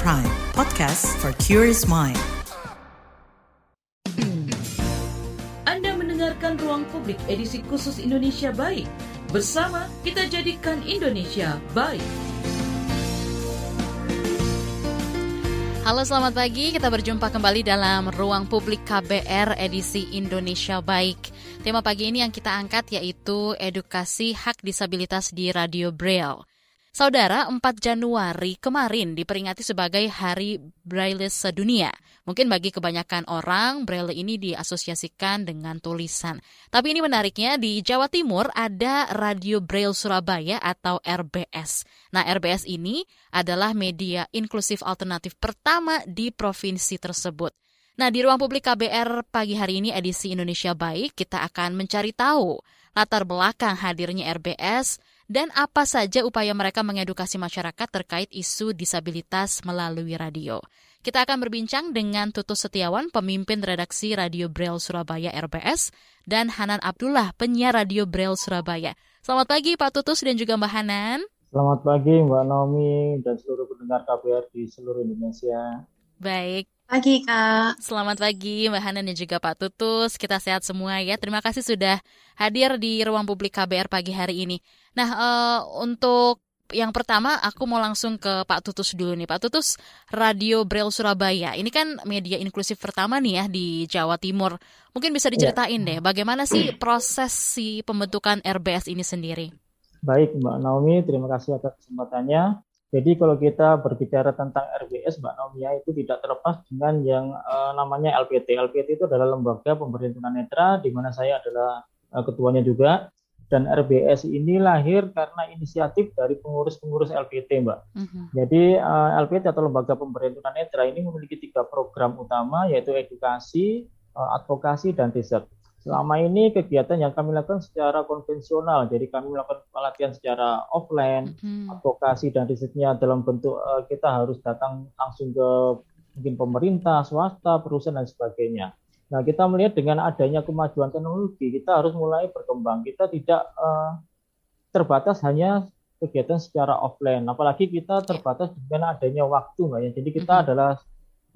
Prime, podcast for curious mind. Anda mendengarkan Ruang Publik edisi khusus Indonesia Baik. Bersama kita jadikan Indonesia baik. Halo selamat pagi, kita berjumpa kembali dalam Ruang Publik KBR edisi Indonesia Baik. Tema pagi ini yang kita angkat yaitu edukasi hak disabilitas di Radio Braille. Saudara, 4 Januari kemarin diperingati sebagai Hari Braille Sedunia. Mungkin bagi kebanyakan orang, Braille ini diasosiasikan dengan tulisan. Tapi ini menariknya, di Jawa Timur ada Radio Braille Surabaya atau RBS. Nah, RBS ini adalah media inklusif alternatif pertama di provinsi tersebut. Nah, di ruang publik KBR pagi hari ini edisi Indonesia Baik, kita akan mencari tahu latar belakang hadirnya RBS, dan apa saja upaya mereka mengedukasi masyarakat terkait isu disabilitas melalui radio. Kita akan berbincang dengan Tutus Setiawan, pemimpin redaksi Radio Braille Surabaya RBS, dan Hanan Abdullah, penyiar Radio Braille Surabaya. Selamat pagi Pak Tutus dan juga Mbak Hanan. Selamat pagi Mbak Naomi dan seluruh pendengar KBR di seluruh Indonesia. Baik, Pagi Kak. Selamat pagi Mbak Hanan dan juga Pak Tutus. Kita sehat semua ya. Terima kasih sudah hadir di ruang publik KBR pagi hari ini. Nah, uh, untuk yang pertama aku mau langsung ke Pak Tutus dulu nih. Pak Tutus, Radio Braille Surabaya. Ini kan media inklusif pertama nih ya di Jawa Timur. Mungkin bisa diceritain ya. deh bagaimana sih proses si pembentukan RBS ini sendiri? Baik Mbak Naomi, terima kasih atas kesempatannya. Jadi kalau kita berbicara tentang RBS, Mbak Naumia itu tidak terlepas dengan yang uh, namanya LPT. LPT itu adalah lembaga pemberian tunanetra, di mana saya adalah uh, ketuanya juga. Dan RBS ini lahir karena inisiatif dari pengurus-pengurus LPT, Mbak. Uh-huh. Jadi uh, eh, LPT atau lembaga pemberian tunanetra ini memiliki tiga program utama, yaitu edukasi, uh, advokasi, dan riset. Selama ini kegiatan yang kami lakukan secara konvensional, jadi kami melakukan pelatihan secara offline, hmm. advokasi dan risetnya dalam bentuk uh, kita harus datang langsung ke mungkin pemerintah, swasta, perusahaan dan sebagainya. Nah, kita melihat dengan adanya kemajuan teknologi, kita harus mulai berkembang. Kita tidak uh, terbatas hanya kegiatan secara offline, apalagi kita terbatas dengan adanya waktu, mbak ya. Jadi kita hmm. adalah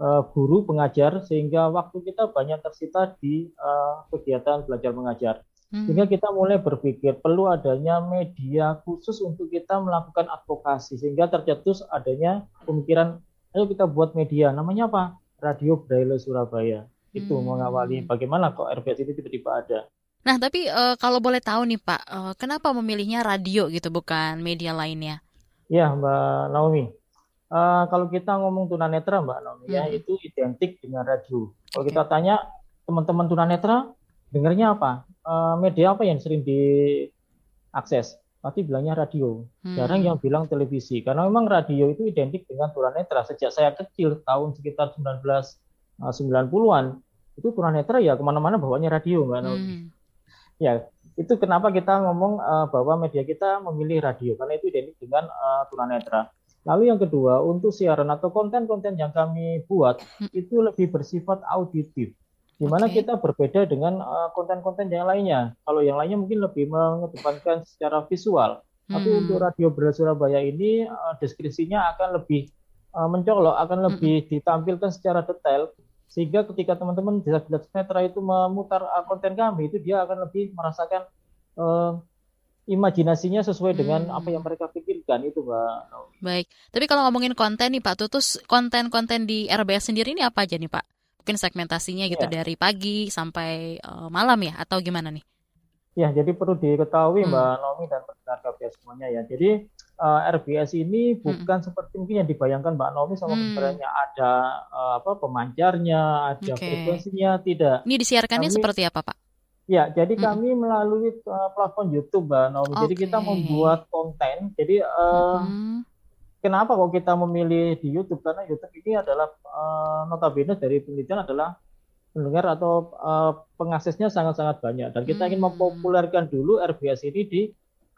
uh, guru pengajar sehingga waktu kita banyak tersita di uh, kegiatan belajar mengajar. Hmm. Sehingga kita mulai berpikir perlu adanya media khusus untuk kita melakukan advokasi sehingga tercetus adanya pemikiran ayo kita buat media namanya apa? Radio Braille Surabaya. Itu hmm. mengawali bagaimana kok RBS itu tiba-tiba ada. Nah, tapi uh, kalau boleh tahu nih Pak, uh, kenapa memilihnya radio gitu bukan media lainnya? Ya, Mbak Naomi. Uh, kalau kita ngomong tunanetra Mbak Naomi ya, hmm. itu identik dengan radio. Kalau okay. kita tanya teman-teman tunanetra dengarnya apa? Uh, media apa yang sering diakses? Pasti bilangnya radio. Hmm. Jarang yang bilang televisi karena memang radio itu identik dengan tunanetra. Sejak saya kecil tahun sekitar 1990-an eh, itu tunanetra ya ke mana-mana bawanya radio Mbak Naomi. Hmm. Ya itu kenapa kita ngomong uh, bahwa media kita memilih radio karena itu identik dengan uh, tunanetra. Lalu yang kedua, untuk siaran atau konten-konten yang kami buat hmm. itu lebih bersifat auditif. Di mana okay. kita berbeda dengan eh, konten-konten yang lainnya. Kalau yang lainnya mungkin lebih mengedepankan secara visual. Hmm. Tapi untuk Radio Berat Surabaya ini uh, deskripsinya akan lebih uh, mencolok, akan lebih hmm. ditampilkan secara detail sehingga ketika teman-teman disabilitas netra itu memutar uh, konten kami itu dia akan lebih merasakan uh, imajinasinya sesuai dengan hmm. apa yang mereka pikirkan itu Mbak. Baik, tapi kalau ngomongin konten nih Pak Tutus, konten-konten di RBS sendiri ini apa aja nih Pak? Mungkin segmentasinya gitu ya. dari pagi sampai uh, malam ya atau gimana nih? Ya, jadi perlu diketahui hmm. Mbak Nomi dan pendengar KBS semuanya ya. Jadi uh, eh, RBS ini hmm. bukan hmm. seperti mungkin yang dibayangkan Mbak Nomi sama hmm. sebenarnya ada uh, apa pemancarnya, ada okay. frekuensinya, tidak. Ini disiarkannya Kami, seperti apa Pak? Ya, jadi hmm. kami melalui uh, platform YouTube, Mbak Naomi. Okay. Jadi kita membuat konten. Jadi uh, hmm. kenapa kok kita memilih di YouTube? Karena YouTube ini adalah uh, notabene dari penelitian adalah pendengar atau uh, pengaksesnya sangat-sangat banyak. Dan kita hmm. ingin mempopulerkan dulu RBS ini di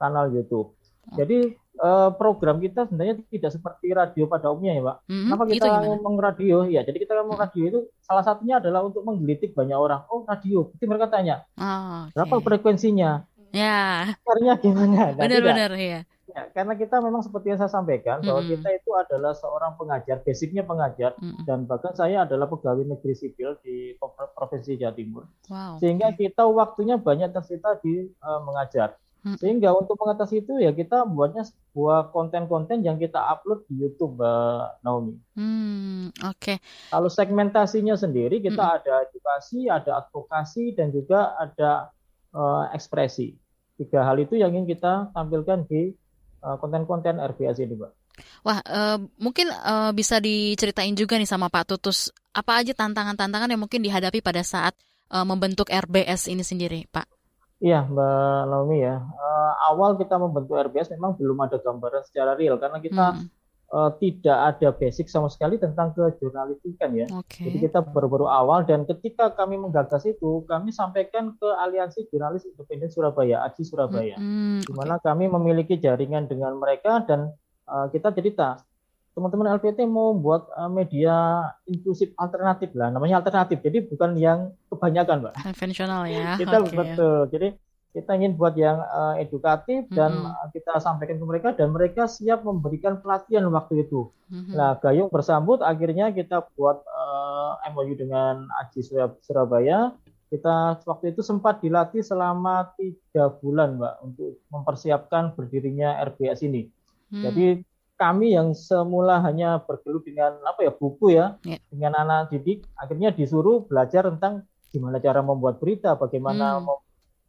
kanal YouTube. Jadi uh, program kita sebenarnya tidak seperti radio pada umumnya ya, Pak. Mm-hmm, Kenapa kita gitu ngomong radio? Ya, jadi kita ngomong radio itu salah satunya adalah untuk menggelitik banyak orang. Oh, radio. Jadi mereka tanya, oh, okay. berapa frekuensinya? Ya. Caranya gimana? Nah, Benar-benar ya. Ya, karena kita memang seperti yang saya sampaikan bahwa Mm-mm. kita itu adalah seorang pengajar, basicnya pengajar, Mm-mm. dan bahkan saya adalah pegawai negeri sipil di Pro- Provinsi Jawa Timur. Wow. Sehingga kita waktunya banyak tersita di eh, mengajar. Sehingga untuk mengatasi itu ya kita buatnya sebuah konten-konten yang kita upload di YouTube, Mbak Naomi. Hmm, oke. Kalau segmentasinya sendiri kita Mm-mm. ada edukasi, ada advokasi, dan juga ada eh, ekspresi. Tiga hal itu yang ingin kita tampilkan di eh, konten-konten RBS ini, Mbak. Wah, eh, mungkin eh, bisa diceritain juga nih sama Pak Tutus, apa aja tantangan-tantangan yang mungkin dihadapi pada saat eh, membentuk RBS ini sendiri, Pak? Iya, Mbak Naomi ya. Eh, awal kita membentuk RBS memang belum ada gambaran secara real karena kita Hmm, eh, tidak ada basic sama sekali tentang kejurnalistikan ya. oke. Jadi kita baru-baru awal dan ketika kami menggagas itu, kami sampaikan ke Aliansi Jurnalis Independen Surabaya, AJI Surabaya. Hmm, di oke. mana kami memiliki jaringan dengan mereka dan uh, kita cerita teman-teman LPT mau buat uh, media inklusif alternatif lah namanya alternatif jadi bukan yang kebanyakan mbak Konvensional ya. kita Oke. betul jadi kita ingin buat yang uh, edukatif dan Mm-mm. uh, kita sampaikan ke mereka dan mereka siap memberikan pelatihan waktu itu Mhm. nah Gayung bersambut akhirnya kita buat uh, MOU dengan AJI Surab- Surabaya kita waktu itu sempat dilatih selama tiga bulan mbak untuk mempersiapkan berdirinya RBS ini Hmm, jadi kami yang semula hanya bergelut dengan apa ya buku ya, Ya. dengan anak didik, akhirnya disuruh belajar tentang gimana cara membuat berita, bagaimana Hmm. mem-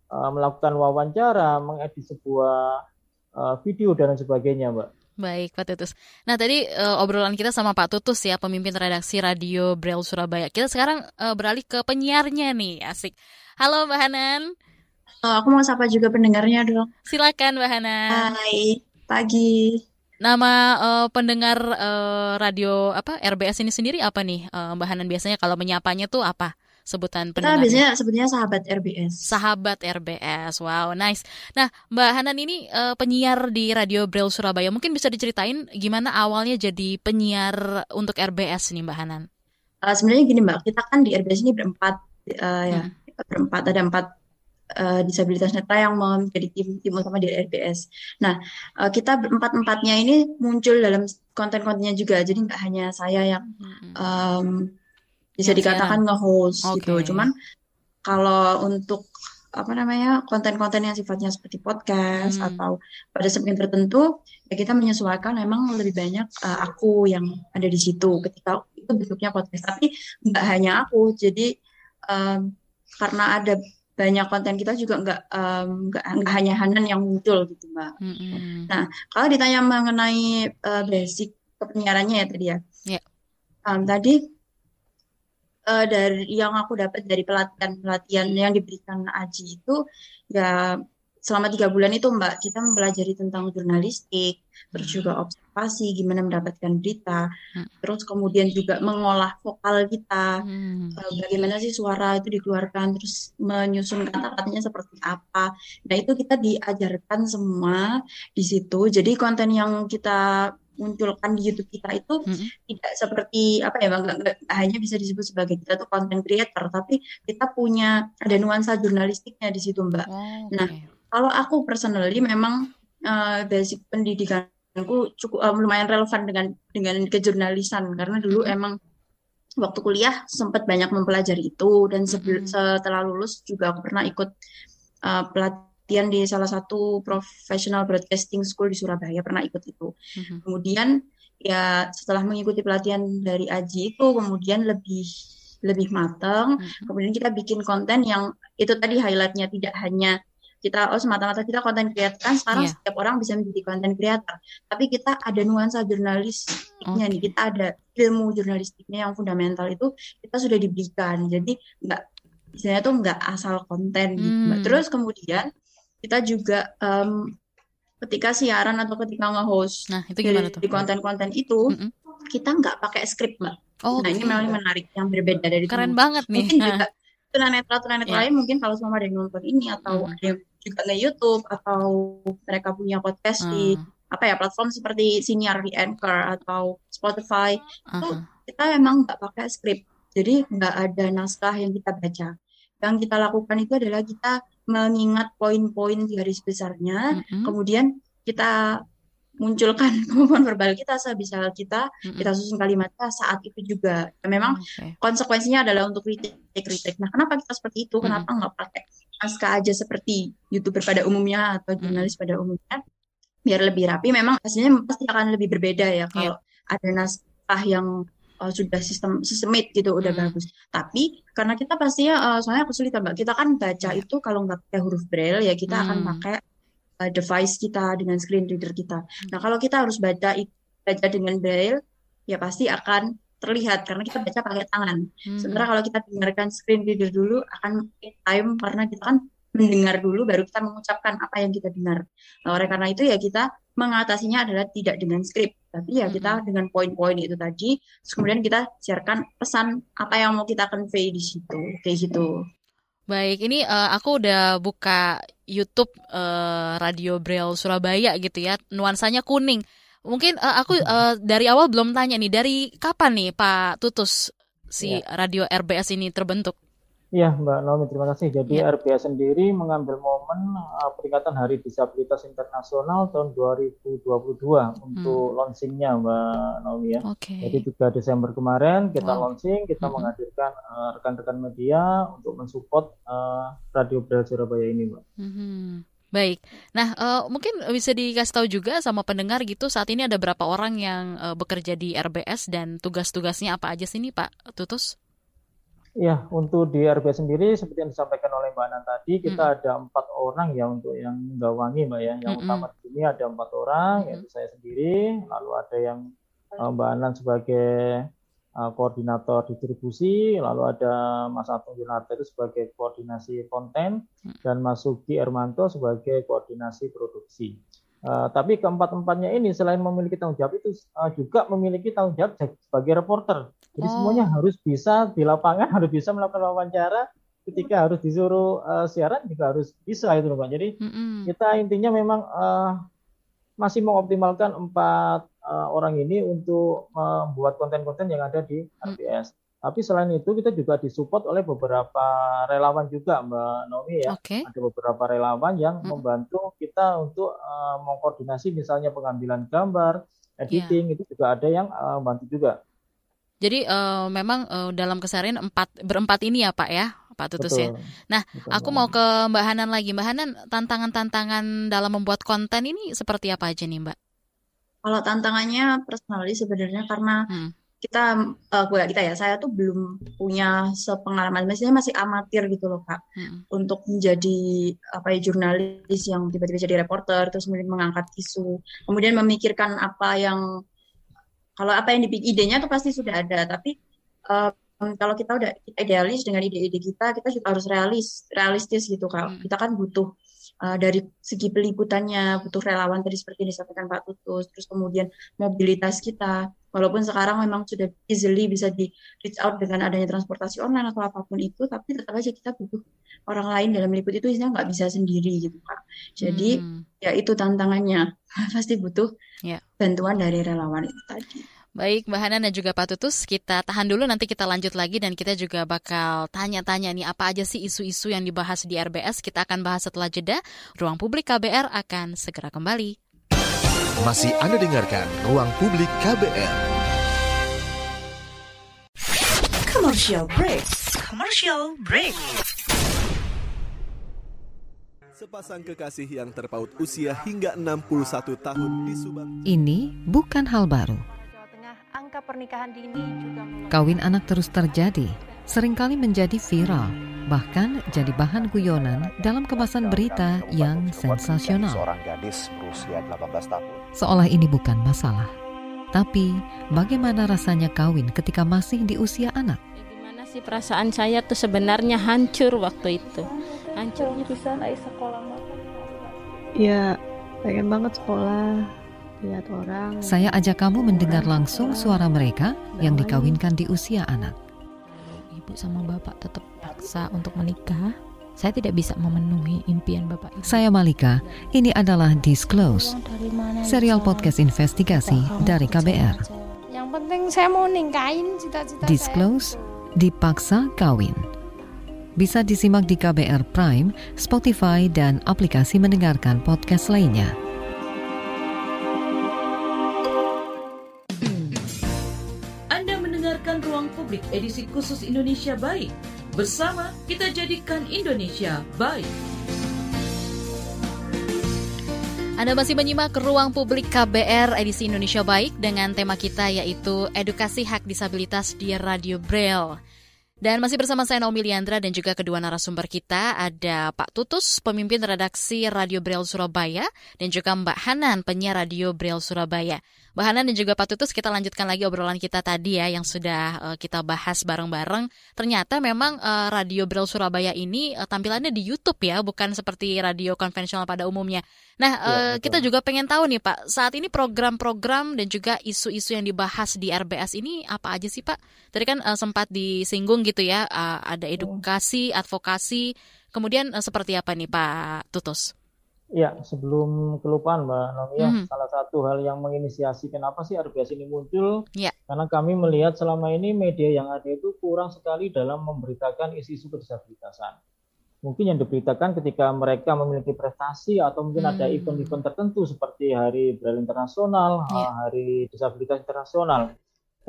eh, melakukan wawancara, mengedit sebuah eh, video dan lain sebagainya, Mbak. Baik, Pak Tutus. Nah, tadi eh, obrolan kita sama Pak Tutus ya, pemimpin redaksi Radio Braille Surabaya. Kita sekarang eh, beralih ke penyiarnya nih, asik. Halo Mbak Hanan, Oh, aku mau sapa juga pendengarnya dong. silakan Mbak Hanan. Hai, pagi. Nama eh, pendengar eh, radio apa RBS ini sendiri apa nih, eh, Mbak Hanan biasanya kalau menyapanya tuh apa sebutan Kita pendengarnya? biasanya sebutnya sahabat RBS. Sahabat RBS, wow, nice. Nah, Mbak Hanan ini eh, penyiar di Radio Braille Surabaya. Mungkin bisa diceritain gimana awalnya jadi penyiar untuk RBS nih, Mbak Hanan? Eh, sebenarnya gini Mbak, kita kan di RBS ini berempat ya, Hmm. berempat ada empat eh, disabilitas netra yang mau menjadi tim tim utama di RBS. Nah, eh, kita berempat empatnya ini muncul dalam konten-kontennya juga. Jadi nggak hanya saya yang em, bisa Yang dikatakan nge-host gitu. Oke. Cuman kalau untuk apa namanya konten-konten yang sifatnya seperti podcast Hmm. atau pada segmen tertentu ya kita menyesuaikan memang lebih banyak eh, aku yang ada di situ ketika itu bentuknya podcast tapi nggak hanya aku jadi em, karena ada banyak konten kita juga nggak nggak hanya Hanan yang muncul gitu mbak Mm-mm. kalau ditanya mengenai eh, basic kepenyiarannya ya tadi ya Ya. Em, tadi eh, dari yang aku dapat dari pelatihan-pelatihan yang diberikan Aji itu ya selama tiga bulan itu Mbak kita mempelajari tentang jurnalistik, terus juga observasi gimana mendapatkan berita, Hmm. terus kemudian juga mengolah vokal kita, Hmm. eh, bagaimana sih suara itu dikeluarkan, terus menyusun kata-katanya seperti apa. Nah itu kita diajarkan semua di situ. Jadi konten yang kita munculkan di YouTube kita itu Mm-mm. tidak seperti apa ya Bang, nggak, nggak hanya bisa disebut sebagai kita tuh content creator, tapi kita punya ada nuansa jurnalistiknya di situ Mbak. Oh, Nah. Kalau aku personally memang eh, basic pendidikanku cukup eh, lumayan relevan dengan dengan kejurnalisan karena dulu Mhm. emang waktu kuliah sempat banyak mempelajari itu dan sebel- Mhm. setelah lulus juga aku pernah ikut eh, pelatihan di salah satu professional broadcasting school di Surabaya pernah ikut itu. Mhm. Kemudian ya setelah mengikuti pelatihan dari Aji itu kemudian lebih lebih matang. Mhm. Kemudian kita bikin konten yang itu tadi highlightnya tidak hanya kita oh semata-mata kita konten creator kan sekarang Iya. setiap orang bisa menjadi konten creator. Tapi kita ada nuansa jurnalistiknya nih, Oke. kita ada ilmu jurnalistiknya yang fundamental itu kita sudah diberikan. Jadi nggak misalnya tuh nggak asal konten gitu. Mbak. Hmm. Terus kemudian kita juga em, ketika siaran atau ketika nge-host Nah, itu gimana tuh? di konten-konten itu Mm-mm. kita nggak pakai skrip mbak. Oh, Nah ini memang menarik yang berbeda dari keren semua. banget nih. Mungkin juga tunanetra tunanetra Iya. lain mungkin kalau semua ada yang nonton ini atau Hmm. ada yang juga nge YouTube atau mereka punya podcast di Ah, apa ya platform seperti Siniar di Anchor atau Spotify ah, itu ah. kita memang nggak pakai skrip. Jadi nggak ada naskah yang kita baca. Yang kita lakukan itu adalah kita mengingat poin-poin di garis besarnya, Mm-mm. kemudian kita munculkan kemampuan verbal kita sebisa kita, Mm-mm. kita susun kalimatnya saat itu juga. Memang Oke. konsekuensinya adalah untuk retake retake. Nah, kenapa kita seperti itu? Mm-mm. Kenapa nggak pakai naskah aja seperti youtuber pada umumnya atau jurnalis pada umumnya? Biar lebih rapi. Memang hasilnya pasti akan lebih berbeda Iya. ya kalau ada naskah yang uh, sudah sistem sistemate gitu udah Mm. bagus. Tapi karena kita pastinya uh, soalnya kesulitan mbak. Kita kan baca Iya. itu kalau nggak pakai huruf braille ya kita akan Hmm. pakai uh, device kita dengan screen reader kita. Nah kalau kita harus baca baca dengan braille ya pasti akan terlihat karena kita baca pakai tangan. Hmm. Sementara kalau kita dengarkan screen reader dulu akan time karena kita kan mendengar dulu baru kita mengucapkan apa yang kita dengar. Nah, oleh karena itu ya kita mengatasinya adalah tidak dengan skrip, tapi ya kita dengan poin-poin itu tadi, terus kemudian kita siarkan pesan apa yang mau kita convey di situ, kayak gitu. Baik, ini eh, aku udah buka YouTube eh, Radio Braille Surabaya gitu ya. Nuansanya kuning. Mungkin eh, aku eh, dari awal belum tanya nih, dari kapan nih Pak Tutus si radio RBS ini terbentuk? Iya, Mbak Naomi, terima kasih. Jadi Ya. RBS sendiri mengambil momen uh, peringatan Hari Disabilitas Internasional tahun 2022 untuk launchingnya, Mbak Naomi ya. Oke. Jadi 3 Desember kemarin kita Wow. launching, kita Mhm. menghadirkan uh, rekan-rekan media untuk mensupport uh, Radio Braille Surabaya ini, Mbak. Mhm. Baik. Nah, eh, mungkin bisa dikasih tahu juga sama pendengar gitu saat ini ada berapa orang yang eh, bekerja di RBS dan tugas-tugasnya apa aja sih nih Pak Tutus? Iya, untuk di RBS sendiri seperti yang disampaikan oleh Mbak Nan tadi, kita ada empat orang ya untuk yang menggawangi, Mbak ya. Yang Mm-mm. utama di sini ada empat orang, Mm-mm. yaitu saya sendiri, lalu ada yang uh, Mbak Nan sebagai uh, koordinator distribusi, lalu ada Mas Atung Yunarta itu sebagai koordinasi konten, dan Mas Sugi Ermanto sebagai koordinasi produksi. Uh, tapi keempat-empatnya ini selain memiliki tanggung jawab itu uh, juga memiliki tanggung jawab sebagai reporter. Jadi Oh. semuanya harus bisa di lapangan, harus bisa melakukan wawancara. Ketika harus disuruh uh, siaran juga harus bisa itu loh, Pak. Jadi Mm-mm. kita intinya memang uh, masih mengoptimalkan empat uh, orang ini untuk membuat konten-konten yang ada di RBS. Tapi selain itu kita juga disupport oleh beberapa relawan juga, Mbak Naomi ya. Oke. Ada beberapa relawan yang Mm. membantu kita untuk uh, mengkoordinasi misalnya pengambilan gambar, Iya. editing itu juga ada yang uh, bantu juga. Jadi eh, memang eh, dalam keseharian empat berempat ini ya Pak ya, Pak Tutus ya. Betul. Nah, Betul, aku mau ke Mbak Hanan lagi. Mbak Hanan, tantangan-tantangan dalam membuat konten ini seperti apa aja nih Mbak? Kalau tantangannya personally sebenarnya karena Hmm. kita, eh gue kita ya, saya tuh belum punya sepengalaman, maksudnya masih amatir gitu loh Kak, Mm-mm. untuk menjadi apa ya jurnalis yang tiba-tiba jadi reporter, terus kemudian mengangkat isu, kemudian memikirkan apa yang kalau apa yang dipikir idenya tuh pasti sudah ada, tapi eh, kalau kita udah idealis dengan ide-ide kita, kita juga harus realis, realistis gitu Kak. Hmm. Kita kan butuh eh, dari segi peliputannya, butuh relawan tadi seperti yang disampaikan Pak Tutus, terus kemudian mobilitas kita. Walaupun sekarang memang sudah easily bisa di reach out dengan adanya transportasi online atau apa pun itu, tapi tetap aja kita butuh orang lain dalam meliput itu istilahnya nggak bisa sendiri gitu Kak. Jadi Hmm. ya itu tantangannya, pasti butuh Ya. bantuan dari relawan itu tadi. Baik, Mbak Hanan dan juga Pak Tutus, kita tahan dulu nanti kita lanjut lagi dan kita juga bakal tanya-tanya nih apa aja sih isu-isu yang dibahas di RBS. Kita akan bahas setelah jeda. Ruang Publik KBR akan segera kembali. Masih Anda dengarkan Ruang Publik KBR. Commercial break. Commercial break. Sepasang kekasih yang terpaut usia hingga 61 tahun di Subang. Ini bukan hal baru. Angka pernikahan dini juga mulai Kawin anak terus terjadi, sering kali menjadi viral, bahkan jadi bahan guyonan dalam kemasan berita yang sensasional. Seorang gadis berusia 18 tahun Seolah ini bukan masalah. Tapi, bagaimana rasanya kawin ketika masih di usia anak? Gimana sih perasaan saya tuh sebenarnya hancur waktu itu. Hancurnya bisa naik sekolah Ya, pengen banget sekolah, lihat orang. Saya ajak kamu mendengar langsung suara mereka yang dikawinkan di usia anak. ibu sama bapak tetap paksa untuk menikah. Saya tidak bisa memenuhi impian bapak ibu. Saya Malika, ini adalah Disclose, Dari mana serial podcast investigasi dari KBR. Yang penting saya mau ningkain cita-cita Disclose, dipaksa kawin. bisa disimak di KBR Prime, Spotify, dan aplikasi mendengarkan podcast lainnya. Ruang Publik edisi khusus Indonesia Baik. Bersama kita jadikan Indonesia baik. Anda masih menyimak Ruang Publik KBR edisi Indonesia Baik dengan tema kita yaitu Edukasi Hak Disabilitas di Radio Braille. Dan masih bersama saya Naomi Liandra dan juga kedua narasumber kita ada Pak Tutus, pemimpin redaksi Radio Braille Surabaya dan juga Mbak Hanan, penyiar Radio Braille Surabaya. Mbak Hanan dan juga Pak Tutus, kita lanjutkan lagi obrolan kita tadi ya yang sudah uh, kita bahas bareng-bareng. Ternyata memang uh, Radio Braille Surabaya ini uh, tampilannya di YouTube ya, bukan seperti radio konvensional pada umumnya. Nah, ya, uh, kita juga pengen tahu nih Pak, saat ini program-program dan juga isu-isu yang dibahas di RBS ini apa aja sih Pak? Tadi kan uh, sempat disinggung gitu ya, uh, ada edukasi, advokasi, kemudian uh, seperti apa nih Pak Tutus? Ya, sebelum kelupaan Mbak Nomi ya, mm-hmm. salah satu hal yang menginisiasi kenapa sih RBS ini muncul, yeah. karena kami melihat selama ini media yang ada itu kurang sekali dalam memberitakan isu-isu kedisabilitasan. Mungkin yang diberitakan ketika mereka memiliki prestasi atau mungkin hmm. ada event-event tertentu seperti Hari Braille Internasional, yeah. Hari Disabilitas Internasional.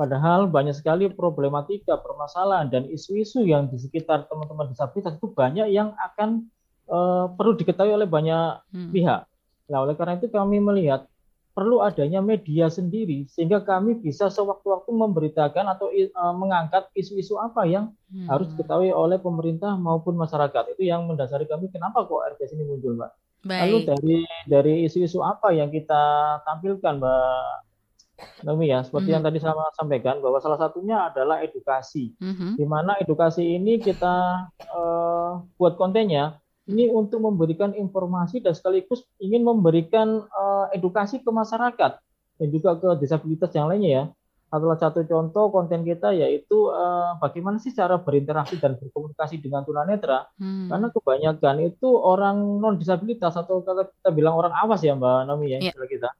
Padahal banyak sekali problematika, permasalahan, dan isu-isu yang di sekitar teman-teman disabilitas itu banyak yang akan uh, perlu diketahui oleh banyak hmm. pihak. Nah, oleh karena itu kami melihat perlu adanya media sendiri sehingga kami bisa sewaktu-waktu memberitakan atau uh, mengangkat isu-isu apa yang hmm. harus diketahui oleh pemerintah maupun masyarakat. Itu yang mendasari kami kenapa kok RBS ini muncul, Mbak. Baik. Lalu dari dari isu-isu apa yang kita tampilkan, Mbak Nomi ya, seperti mm -hmm. yang tadi saya sampaikan bahwa salah satunya adalah edukasi, mm -hmm. di mana edukasi ini kita uh, buat kontennya ini untuk memberikan informasi dan sekaligus ingin memberikan uh, edukasi ke masyarakat dan juga ke disabilitas yang lainnya ya. Adalah satu contoh konten kita yaitu uh, bagaimana sih cara berinteraksi dan berkomunikasi dengan tunanetra. Hmm. Karena kebanyakan itu orang non disabilitas atau kita bilang orang awas ya Mbak Nomi ya yeah. kita.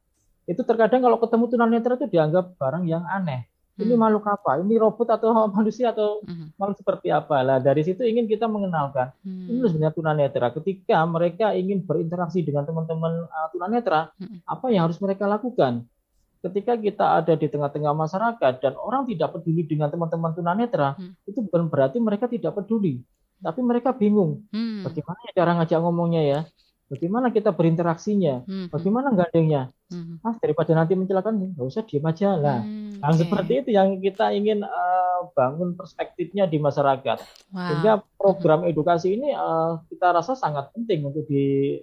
Itu terkadang kalau ketemu tunanetra itu dianggap barang yang aneh ini hmm. makhluk apa? Ini robot atau manusia atau hmm. makhluk seperti apa? Lah dari situ ingin kita mengenalkan hmm. ini sebenarnya tunanetra. Ketika mereka ingin berinteraksi dengan teman-teman uh, tunanetra, hmm. apa yang harus mereka lakukan? Ketika kita ada di tengah-tengah masyarakat dan orang tidak peduli dengan teman-teman tunanetra, hmm. itu bukan berarti mereka tidak peduli, tapi mereka bingung. Hmm. Bagaimana cara ngajak ngomongnya ya? Bagaimana kita berinteraksinya? Hmm. Bagaimana gandengnya? Hmm. Ah, daripada nanti mencelakan, nggak usah diam aja lah. Hmm, nah, okay. seperti itu yang kita ingin uh, bangun perspektifnya di masyarakat. Wow. Sehingga program edukasi ini uh, kita rasa sangat penting untuk di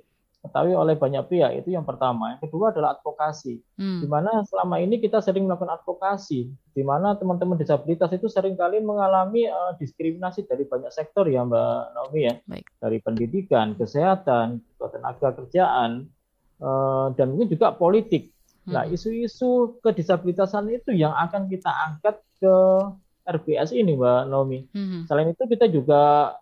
diketahui oleh banyak pihak itu yang pertama. Yang kedua adalah advokasi, hmm. di mana selama ini kita sering melakukan advokasi, di mana teman-teman disabilitas itu sering kali mengalami uh, diskriminasi dari banyak sektor ya Mbak Naomi ya, Baik. dari pendidikan, kesehatan, tenaga kerjaan, uh, dan mungkin juga politik. Hmm. Nah isu-isu kedisabilitasan itu yang akan kita angkat ke RBS ini Mbak Naomi. Hmm. Selain itu kita juga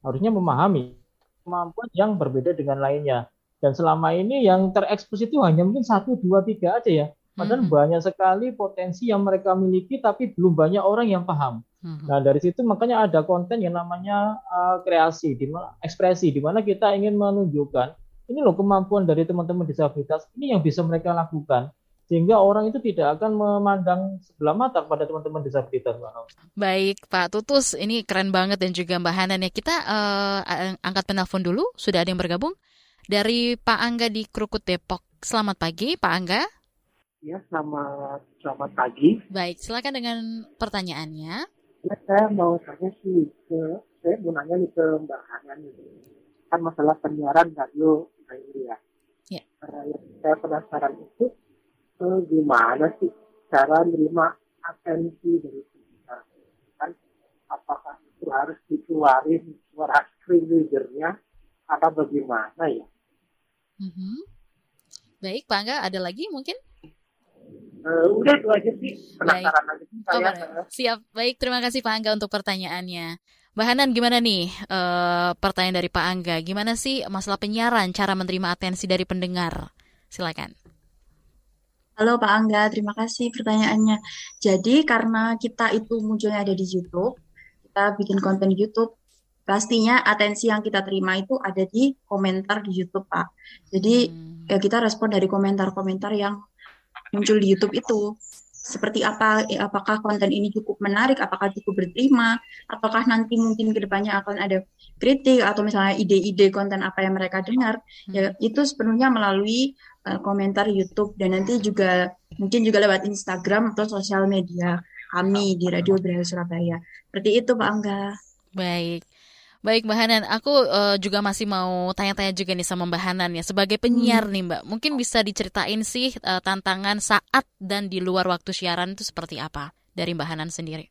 harusnya memahami kemampuan yang berbeda dengan lainnya. Dan selama ini yang terekspos itu hanya mungkin satu, dua, tiga aja ya. Padahal hmm. banyak sekali potensi yang mereka miliki, tapi belum banyak orang yang paham. Hmm. Nah dari situ makanya ada konten yang namanya uh, kreasi, di mana ekspresi, di mana kita ingin menunjukkan ini loh kemampuan dari teman-teman disabilitas ini yang bisa mereka lakukan sehingga orang itu tidak akan memandang sebelah mata pada teman-teman disabilitas Baik Pak Tutus, ini keren banget dan juga Mbak Hanan ya. Kita uh, angkat penelpon dulu, sudah ada yang bergabung dari Pak Angga di Krukut Depok. Selamat pagi Pak Angga. Ya, selamat selamat pagi. Baik, silakan dengan pertanyaannya. Ya, saya mau tanya sih ke saya mau nanya nih ke Mbak Hanan kan masalah penyiaran radio ini ya. Ya. Uh, saya penasaran itu eh, gimana sih cara menerima atensi dari kan apakah itu harus dikeluarin suara screen readernya atau bagaimana ya mm-hmm. baik Pak Angga ada lagi mungkin Uh, udah itu aja sih penasaran baik. aja sih saya. Oh, siap baik terima kasih Pak Angga untuk pertanyaannya. Mbak Hanan gimana nih uh, pertanyaan dari Pak Angga gimana sih masalah penyiaran cara menerima atensi dari pendengar silakan. Halo Pak Angga, terima kasih pertanyaannya. Jadi karena kita itu munculnya ada di YouTube, kita bikin konten YouTube pastinya atensi yang kita terima itu ada di komentar di YouTube Pak. Jadi hmm. ya kita respon dari komentar-komentar yang muncul di YouTube itu seperti apa ya, apakah konten ini cukup menarik apakah cukup berterima apakah nanti mungkin ke depannya akan ada kritik atau misalnya ide-ide konten apa yang mereka dengar hmm. ya itu sepenuhnya melalui uh, komentar YouTube dan nanti juga mungkin juga lewat Instagram atau sosial media kami di Radio Beraya Surabaya. Seperti itu Pak Angga. Baik Baik Mbak Hanan, aku uh, juga masih mau tanya-tanya juga nih sama Mbak Hanan ya. Sebagai penyiar hmm. nih Mbak, mungkin bisa diceritain sih uh, tantangan saat dan di luar waktu siaran itu seperti apa dari Mbak Hanan sendiri?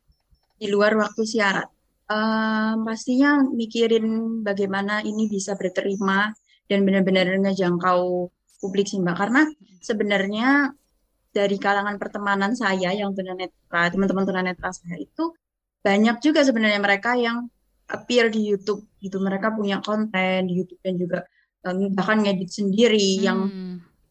Di luar waktu siaran, uh, pastinya mikirin bagaimana ini bisa berterima dan benar-benar ngejangkau publik sih Mbak. Karena sebenarnya dari kalangan pertemanan saya yang tunanetra, teman-teman tunanetra saya itu banyak juga sebenarnya mereka yang appear di YouTube gitu mereka punya konten di YouTube dan juga um, bahkan ngedit sendiri hmm. yang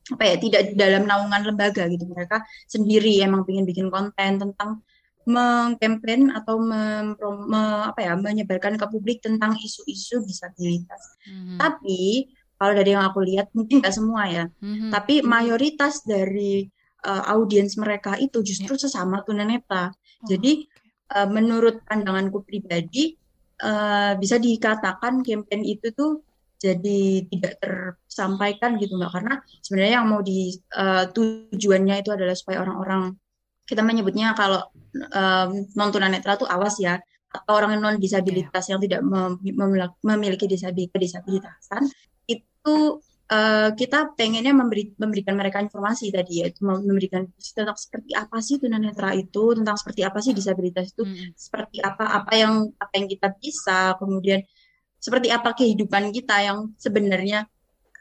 apa ya tidak di dalam naungan lembaga gitu mereka sendiri emang ingin bikin konten tentang mengkampen atau mem, me, apa ya menyebarkan ke publik tentang isu-isu disabilitas. Hmm. Tapi kalau dari yang aku lihat mungkin nggak semua ya, hmm. tapi mayoritas dari uh, audiens mereka itu justru yeah. sesama tunanetra. Oh, Jadi uh, menurut pandanganku pribadi uh, bisa dikatakan campaign itu tuh jadi tidak tersampaikan gitu mbak karena sebenarnya yang mau di uh, tujuannya itu adalah supaya orang-orang kita menyebutnya kalau um, non tunanetra tuh awas ya atau orang non disabilitas yeah. yang tidak mem memiliki disabilitasan itu uh, kita pengennya memberi, memberikan mereka informasi tadi ya, memberikan tentang seperti apa sih tunanetra itu, tentang seperti apa sih disabilitas itu, hmm. seperti apa apa yang apa yang kita bisa, kemudian seperti apa kehidupan kita yang sebenarnya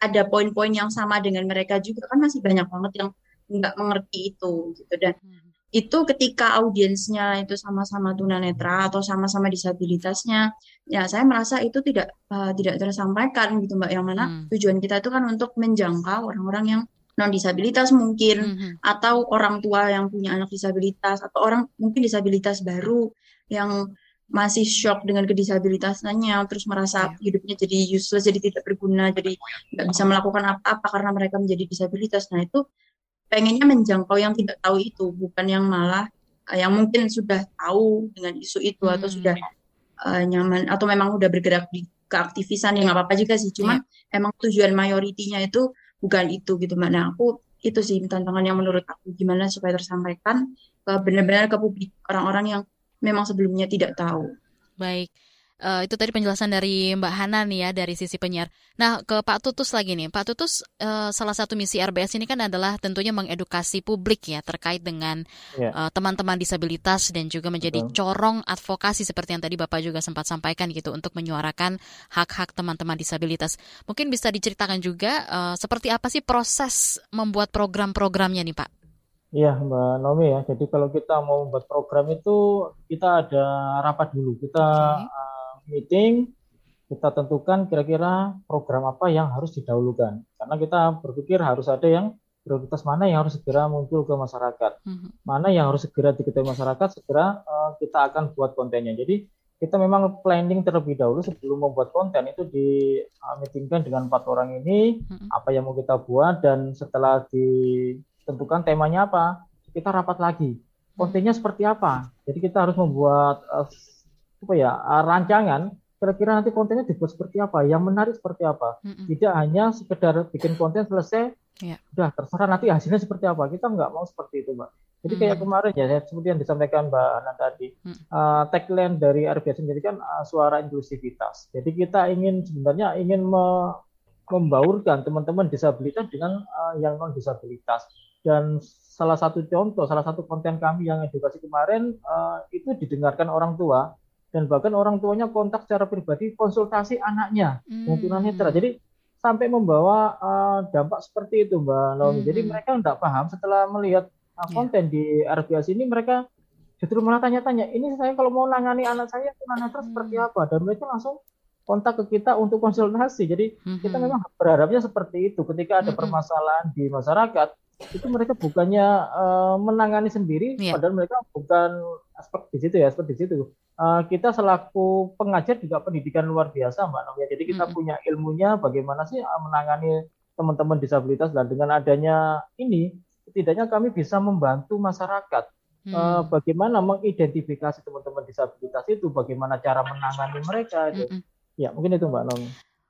ada poin-poin yang sama dengan mereka juga kan masih banyak banget yang nggak mengerti itu gitu dan hmm itu ketika audiensnya itu sama-sama tunanetra atau sama-sama disabilitasnya ya saya merasa itu tidak uh, tidak tersampaikan gitu mbak yang mana hmm. tujuan kita itu kan untuk menjangkau orang-orang yang non disabilitas mungkin hmm, hmm. atau orang tua yang punya anak disabilitas atau orang mungkin disabilitas baru yang masih shock dengan kedisabilitasnya terus merasa yeah. hidupnya jadi useless jadi tidak berguna jadi nggak bisa melakukan apa-apa karena mereka menjadi disabilitas nah itu pengennya menjangkau yang tidak tahu itu bukan yang malah uh, yang mungkin sudah tahu dengan isu itu hmm. atau sudah uh, nyaman atau memang udah bergerak di keaktivisan yang nggak apa-apa juga sih cuma yeah. emang tujuan mayoritinya itu bukan itu gitu mbak nah aku itu sih tantangan yang menurut aku gimana supaya tersampaikan benar-benar ke publik orang-orang yang memang sebelumnya tidak tahu baik Uh, itu tadi penjelasan dari Mbak Hana nih ya dari sisi penyiar. Nah ke Pak Tutus lagi nih, Pak Tutus uh, salah satu misi RBS ini kan adalah tentunya mengedukasi publik ya terkait dengan yeah. Ya. uh, teman-teman disabilitas dan juga menjadi Betul. corong advokasi seperti yang tadi Bapak juga sempat sampaikan gitu untuk menyuarakan hak-hak teman-teman disabilitas. Mungkin bisa diceritakan juga uh, seperti apa sih proses membuat program-programnya nih Pak? Iya Mbak Nomi ya. Jadi kalau kita mau membuat program itu kita ada rapat dulu. Kita okay meeting kita tentukan kira-kira program apa yang harus didahulukan. Karena kita berpikir harus ada yang prioritas mana yang harus segera muncul ke masyarakat. Mm-hmm. mana yang harus segera diketahui masyarakat segera uh, kita akan buat kontennya. Jadi kita memang planning terlebih dahulu sebelum membuat konten itu di uh, meetingkan dengan empat orang ini mm-hmm. apa yang mau kita buat dan setelah ditentukan temanya apa kita rapat lagi. Kontennya seperti apa. Jadi kita harus membuat uh, apa ya uh, rancangan kira-kira nanti kontennya dibuat seperti apa, yang menarik seperti apa. Mm-mm. Tidak hanya sekedar bikin konten selesai, yeah. udah terserah nanti hasilnya seperti apa. Kita nggak mau seperti itu, Mbak. Jadi kayak kemarin ya, seperti yang disampaikan Mbak Ana tadi, mm. uh, tagline dari RBS sendiri kan uh, suara inklusivitas. Jadi kita ingin sebenarnya ingin me membaurkan teman-teman disabilitas dengan uh, yang non disabilitas. Dan salah satu contoh, salah satu konten kami yang edukasi kemarin uh, itu didengarkan orang tua dan bahkan orang tuanya kontak secara pribadi konsultasi anaknya hmm. yang tunanetra. Jadi sampai membawa uh, dampak seperti itu Mbak Naomi. Hmm. Jadi mereka tidak paham setelah melihat uh, konten yeah. di RBS ini mereka justru malah tanya-tanya, ini saya kalau mau nangani anak saya tunanetra hmm. seperti apa? Dan mereka langsung kontak ke kita untuk konsultasi. Jadi hmm. kita memang berharapnya seperti itu. Ketika ada hmm. permasalahan di masyarakat, itu mereka bukannya uh, menangani sendiri, yeah. padahal mereka bukan aspek di situ ya, seperti situ. Uh, kita selaku pengajar juga pendidikan luar biasa, Mbak Novia. Jadi kita mm -hmm. punya ilmunya bagaimana sih uh, menangani teman-teman disabilitas dan dengan adanya ini, setidaknya kami bisa membantu masyarakat. Hmm. Uh, bagaimana mengidentifikasi teman-teman disabilitas itu, bagaimana cara menangani mereka itu. -hmm. Ya, mungkin itu Mbak Nomi.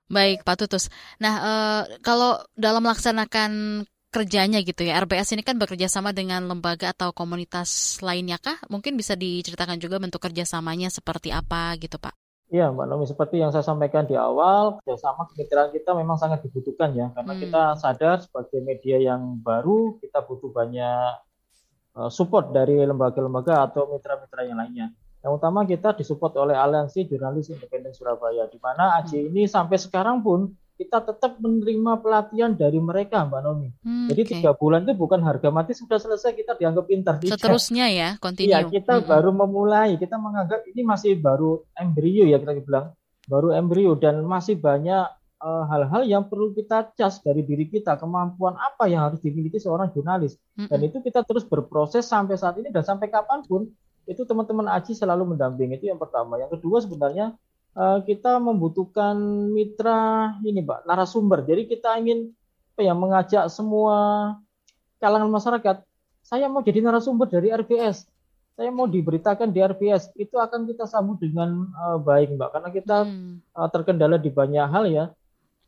Baik, Pak Tutus. Nah, uh, kalau dalam melaksanakan kerjanya gitu ya. RBS ini kan bekerja sama dengan lembaga atau komunitas lainnya kah? Mungkin bisa diceritakan juga bentuk kerjasamanya seperti apa gitu Pak? Iya Mbak Nomi, seperti yang saya sampaikan di awal, kerjasama kemitraan kita memang sangat dibutuhkan ya, karena hmm. kita sadar sebagai media yang baru, kita butuh banyak eh, support dari lembaga-lembaga atau mitra-mitra yang lainnya. Yang utama kita disupport oleh Aliansi Jurnalis Independen Surabaya, di mana AJ hmm. ini sampai sekarang pun kita tetap menerima pelatihan dari mereka, Mbak Nomi. Hmm, Jadi tiga bulan itu bukan harga mati sudah selesai kita dianggap pintar. Seterusnya ya, continue. Iya, kita hmm. baru memulai. Kita menganggap ini masih baru embrio ya kita bilang, baru embrio dan masih banyak eh, hal-hal uh, yang perlu kita cas dari diri kita, kemampuan apa yang harus dimiliki seorang jurnalis. Hmm. Dan itu kita terus berproses sampai saat ini dan sampai kapan pun itu teman-teman Aji selalu mendampingi itu yang pertama. Yang kedua sebenarnya kita membutuhkan mitra ini Pak, narasumber. Jadi kita ingin apa ya mengajak semua kalangan masyarakat. Saya mau jadi narasumber dari RBS. Saya mau diberitakan di RBS. Itu akan kita sambut dengan uh, baik Mbak karena kita hmm. uh, terkendala di banyak hal ya.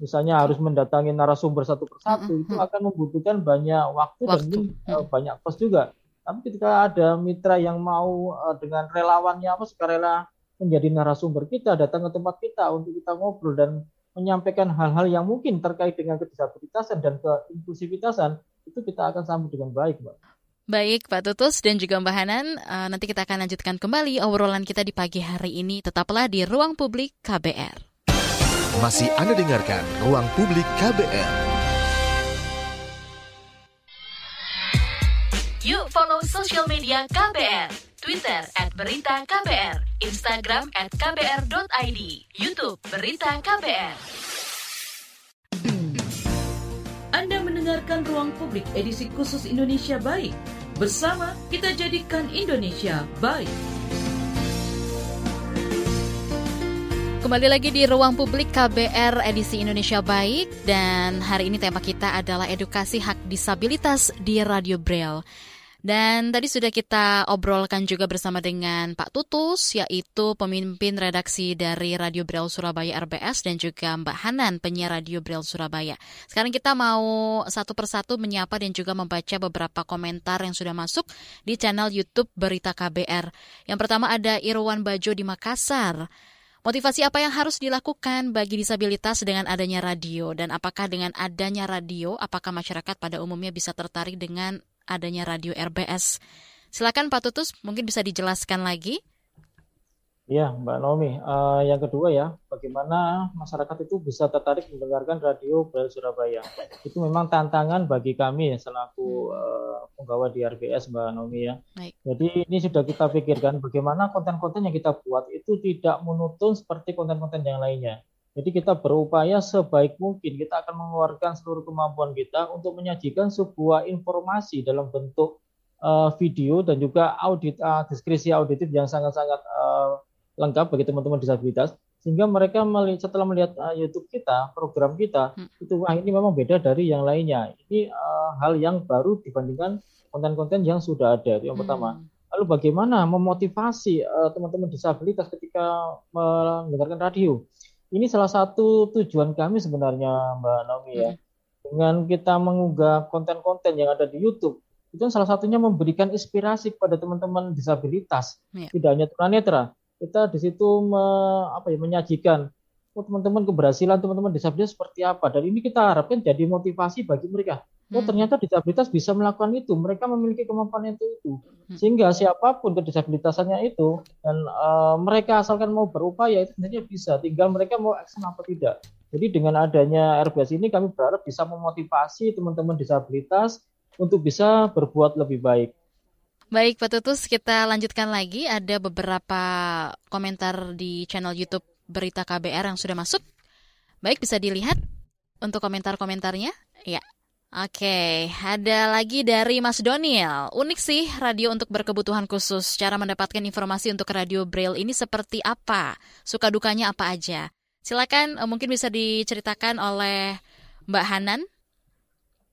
Misalnya harus mendatangi narasumber satu persatu hmm. itu akan membutuhkan banyak waktu, waktu. dan uh, banyak kos juga. Tapi ketika ada mitra yang mau uh, dengan relawannya apa sukarela menjadi narasumber kita, datang ke tempat kita untuk kita ngobrol dan menyampaikan hal-hal yang mungkin terkait dengan kedisabilitasan dan keinklusivitasan, itu kita akan sambut dengan baik, Mbak. Baik, Pak Tutus dan juga Mbak Hanan, uh, nanti kita akan lanjutkan kembali obrolan kita di pagi hari ini. Tetaplah di Ruang Publik KBR. Masih Anda dengarkan Ruang Publik KBR. Yuk follow sosial media KBR Twitter at Berita KBR, Instagram at KBR.id, Youtube Berita KBR. Anda mendengarkan Ruang Publik edisi khusus Indonesia Baik. Bersama kita jadikan Indonesia baik. Kembali lagi di ruang publik KBR edisi Indonesia Baik dan hari ini tema kita adalah edukasi hak disabilitas di Radio Braille. Dan tadi sudah kita obrolkan juga bersama dengan Pak Tutus, yaitu pemimpin redaksi dari Radio Braille Surabaya RBS dan juga Mbak Hanan, penyiar Radio Braille Surabaya. Sekarang kita mau satu persatu menyapa dan juga membaca beberapa komentar yang sudah masuk di channel YouTube Berita KBR. Yang pertama ada Irwan Bajo di Makassar. Motivasi apa yang harus dilakukan bagi disabilitas dengan adanya radio dan apakah dengan adanya radio apakah masyarakat pada umumnya bisa tertarik dengan adanya radio RBS. Silakan Pak Tutus, mungkin bisa dijelaskan lagi. Ya, Mbak Naomi. Uh, yang kedua ya, bagaimana masyarakat itu bisa tertarik mendengarkan radio Braille Surabaya. Itu memang tantangan bagi kami ya selaku uh, penggawa di RBS, Mbak Naomi ya. Baik. Jadi ini sudah kita pikirkan bagaimana konten-konten yang kita buat itu tidak monoton seperti konten-konten yang lainnya. Jadi kita berupaya sebaik mungkin kita akan mengeluarkan seluruh kemampuan kita untuk menyajikan sebuah informasi dalam bentuk uh, video dan juga audit uh, deskripsi auditif yang sangat-sangat uh, lengkap bagi teman-teman disabilitas sehingga mereka melihat, setelah melihat uh, YouTube kita, program kita, hmm. itu wah ini memang beda dari yang lainnya. Ini uh, hal yang baru dibandingkan konten-konten yang sudah ada. Itu yang hmm. pertama. Lalu bagaimana memotivasi teman-teman uh, disabilitas ketika mendengarkan radio? Ini salah satu tujuan kami sebenarnya Mbak Naomi ya. Hmm. Dengan kita mengunggah konten-konten yang ada di YouTube, itu salah satunya memberikan inspirasi kepada teman-teman disabilitas, ya. tidak hanya tunanetra. Kita di situ me, apa ya menyajikan oh, teman-teman keberhasilan teman-teman disabilitas seperti apa dan ini kita harapkan jadi motivasi bagi mereka Oh hmm. ternyata disabilitas bisa melakukan itu, mereka memiliki kemampuan itu itu, hmm. sehingga siapa pun kedisabilitasannya itu dan uh, mereka asalkan mau berupaya itu sebenarnya bisa, tinggal mereka mau action apa tidak. Jadi dengan adanya RBS ini kami berharap bisa memotivasi teman-teman disabilitas untuk bisa berbuat lebih baik. Baik Pak Tutus, kita lanjutkan lagi. Ada beberapa komentar di channel YouTube Berita KBR yang sudah masuk. Baik, bisa dilihat untuk komentar-komentarnya. Ya, Oke, ada lagi dari Mas Doniel. Unik sih radio untuk berkebutuhan khusus. Cara mendapatkan informasi untuk radio Braille ini seperti apa? Suka dukanya apa aja? Silakan, uh, mungkin bisa diceritakan oleh Mbak Hanan.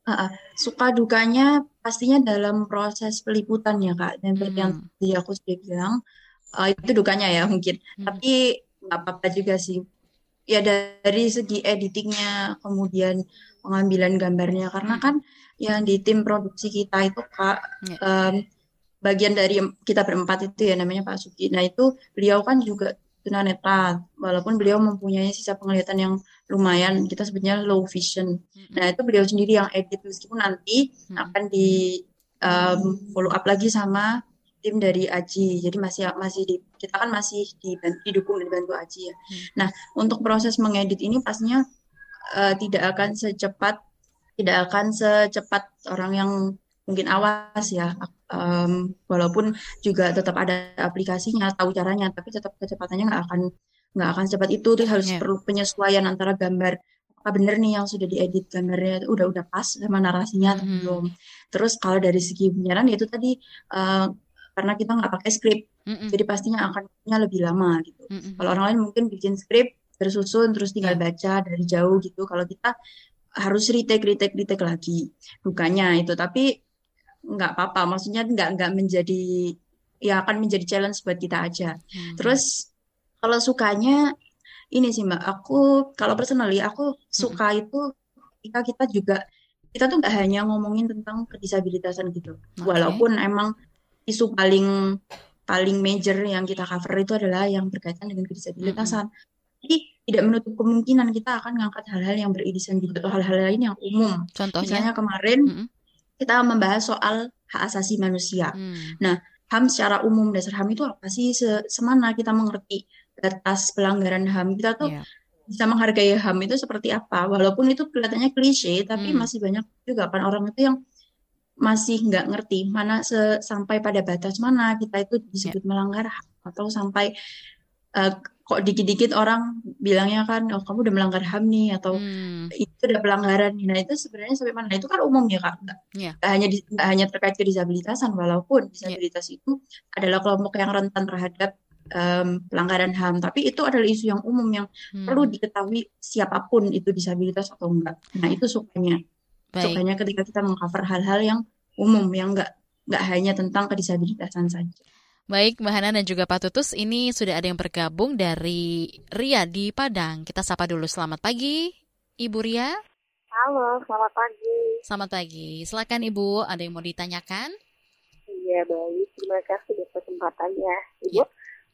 Uh, suka dukanya pastinya dalam proses peliputan ya kak. Dan seperti hmm. yang tadi aku sudah bilang, uh, itu dukanya ya mungkin. Hmm. Tapi nggak apa-apa juga sih. Ya dari segi editingnya, kemudian pengambilan gambarnya karena kan yang di tim produksi kita itu kak yeah. um, bagian dari kita berempat itu ya namanya Pak Suki. Nah itu beliau kan juga tunanetra walaupun beliau mempunyai sisa penglihatan yang lumayan kita sebutnya low vision. Nah itu beliau sendiri yang edit meskipun nanti akan di um, follow up lagi sama tim dari Aji. Jadi masih masih di kita kan masih di, didukung dan dibantu Aji ya. Hmm. Nah untuk proses mengedit ini pastinya uh, tidak akan secepat tidak akan secepat orang yang mungkin awas ya um, walaupun juga tetap ada aplikasinya tahu caranya tapi tetap kecepatannya nggak akan nggak akan cepat itu tuh harus yeah. perlu penyesuaian antara gambar apa bener nih yang sudah diedit gambarnya udah udah pas sama narasinya atau mm -hmm. belum terus kalau dari segi penyiaran itu tadi uh, karena kita nggak pakai skrip mm -hmm. jadi pastinya akan lebih lama gitu mm -hmm. kalau orang lain mungkin bikin skrip tersusun terus tinggal yeah. baca dari jauh gitu. Kalau kita harus retake retake retake lagi bukannya itu tapi nggak apa-apa maksudnya nggak nggak menjadi ya akan menjadi challenge buat kita aja hmm. terus kalau sukanya ini sih mbak aku kalau personally aku suka hmm. itu ketika kita juga kita tuh nggak hanya ngomongin tentang kedisabilitasan gitu okay. walaupun emang isu paling paling major yang kita cover itu adalah yang berkaitan dengan kedisabilitasan hmm. Jadi tidak menutup kemungkinan kita akan mengangkat hal-hal yang beririsan juga atau hal-hal lain yang umum. Contohnya, misalnya kemarin mm -hmm. kita membahas soal hak asasi manusia. Mm. Nah, HAM secara umum dasar HAM itu apa sih? Se semana kita mengerti batas pelanggaran HAM kita tuh yeah. bisa menghargai HAM itu seperti apa? Walaupun itu kelihatannya klise, tapi mm. masih banyak juga kan orang itu yang masih nggak ngerti mana sampai pada batas mana kita itu disebut yeah. melanggar HAM atau sampai uh, kok dikit-dikit orang bilangnya kan oh kamu udah melanggar HAM nih atau hmm. itu udah pelanggaran nih. Nah itu sebenarnya sampai mana? Nah, itu kan umum ya kak, nggak, yeah. hanya di, nggak hanya terkait kedisabilitasan walaupun disabilitas yeah. itu adalah kelompok yang rentan terhadap um, pelanggaran HAM, tapi itu adalah isu yang umum yang hmm. perlu diketahui siapa pun itu disabilitas atau enggak. Nah itu sukanya, Baik. sukanya ketika kita mengcover hal-hal yang umum yang enggak nggak hanya tentang kedisabilitasan saja. Baik, Mbak Hana dan juga Pak Tutus, ini sudah ada yang bergabung dari Ria di Padang. Kita sapa dulu. Selamat pagi, Ibu Ria. Halo, selamat pagi. Selamat pagi. Silakan Ibu, ada yang mau ditanyakan? Iya, baik. Terima kasih atas kesempatannya, Ibu. Ya.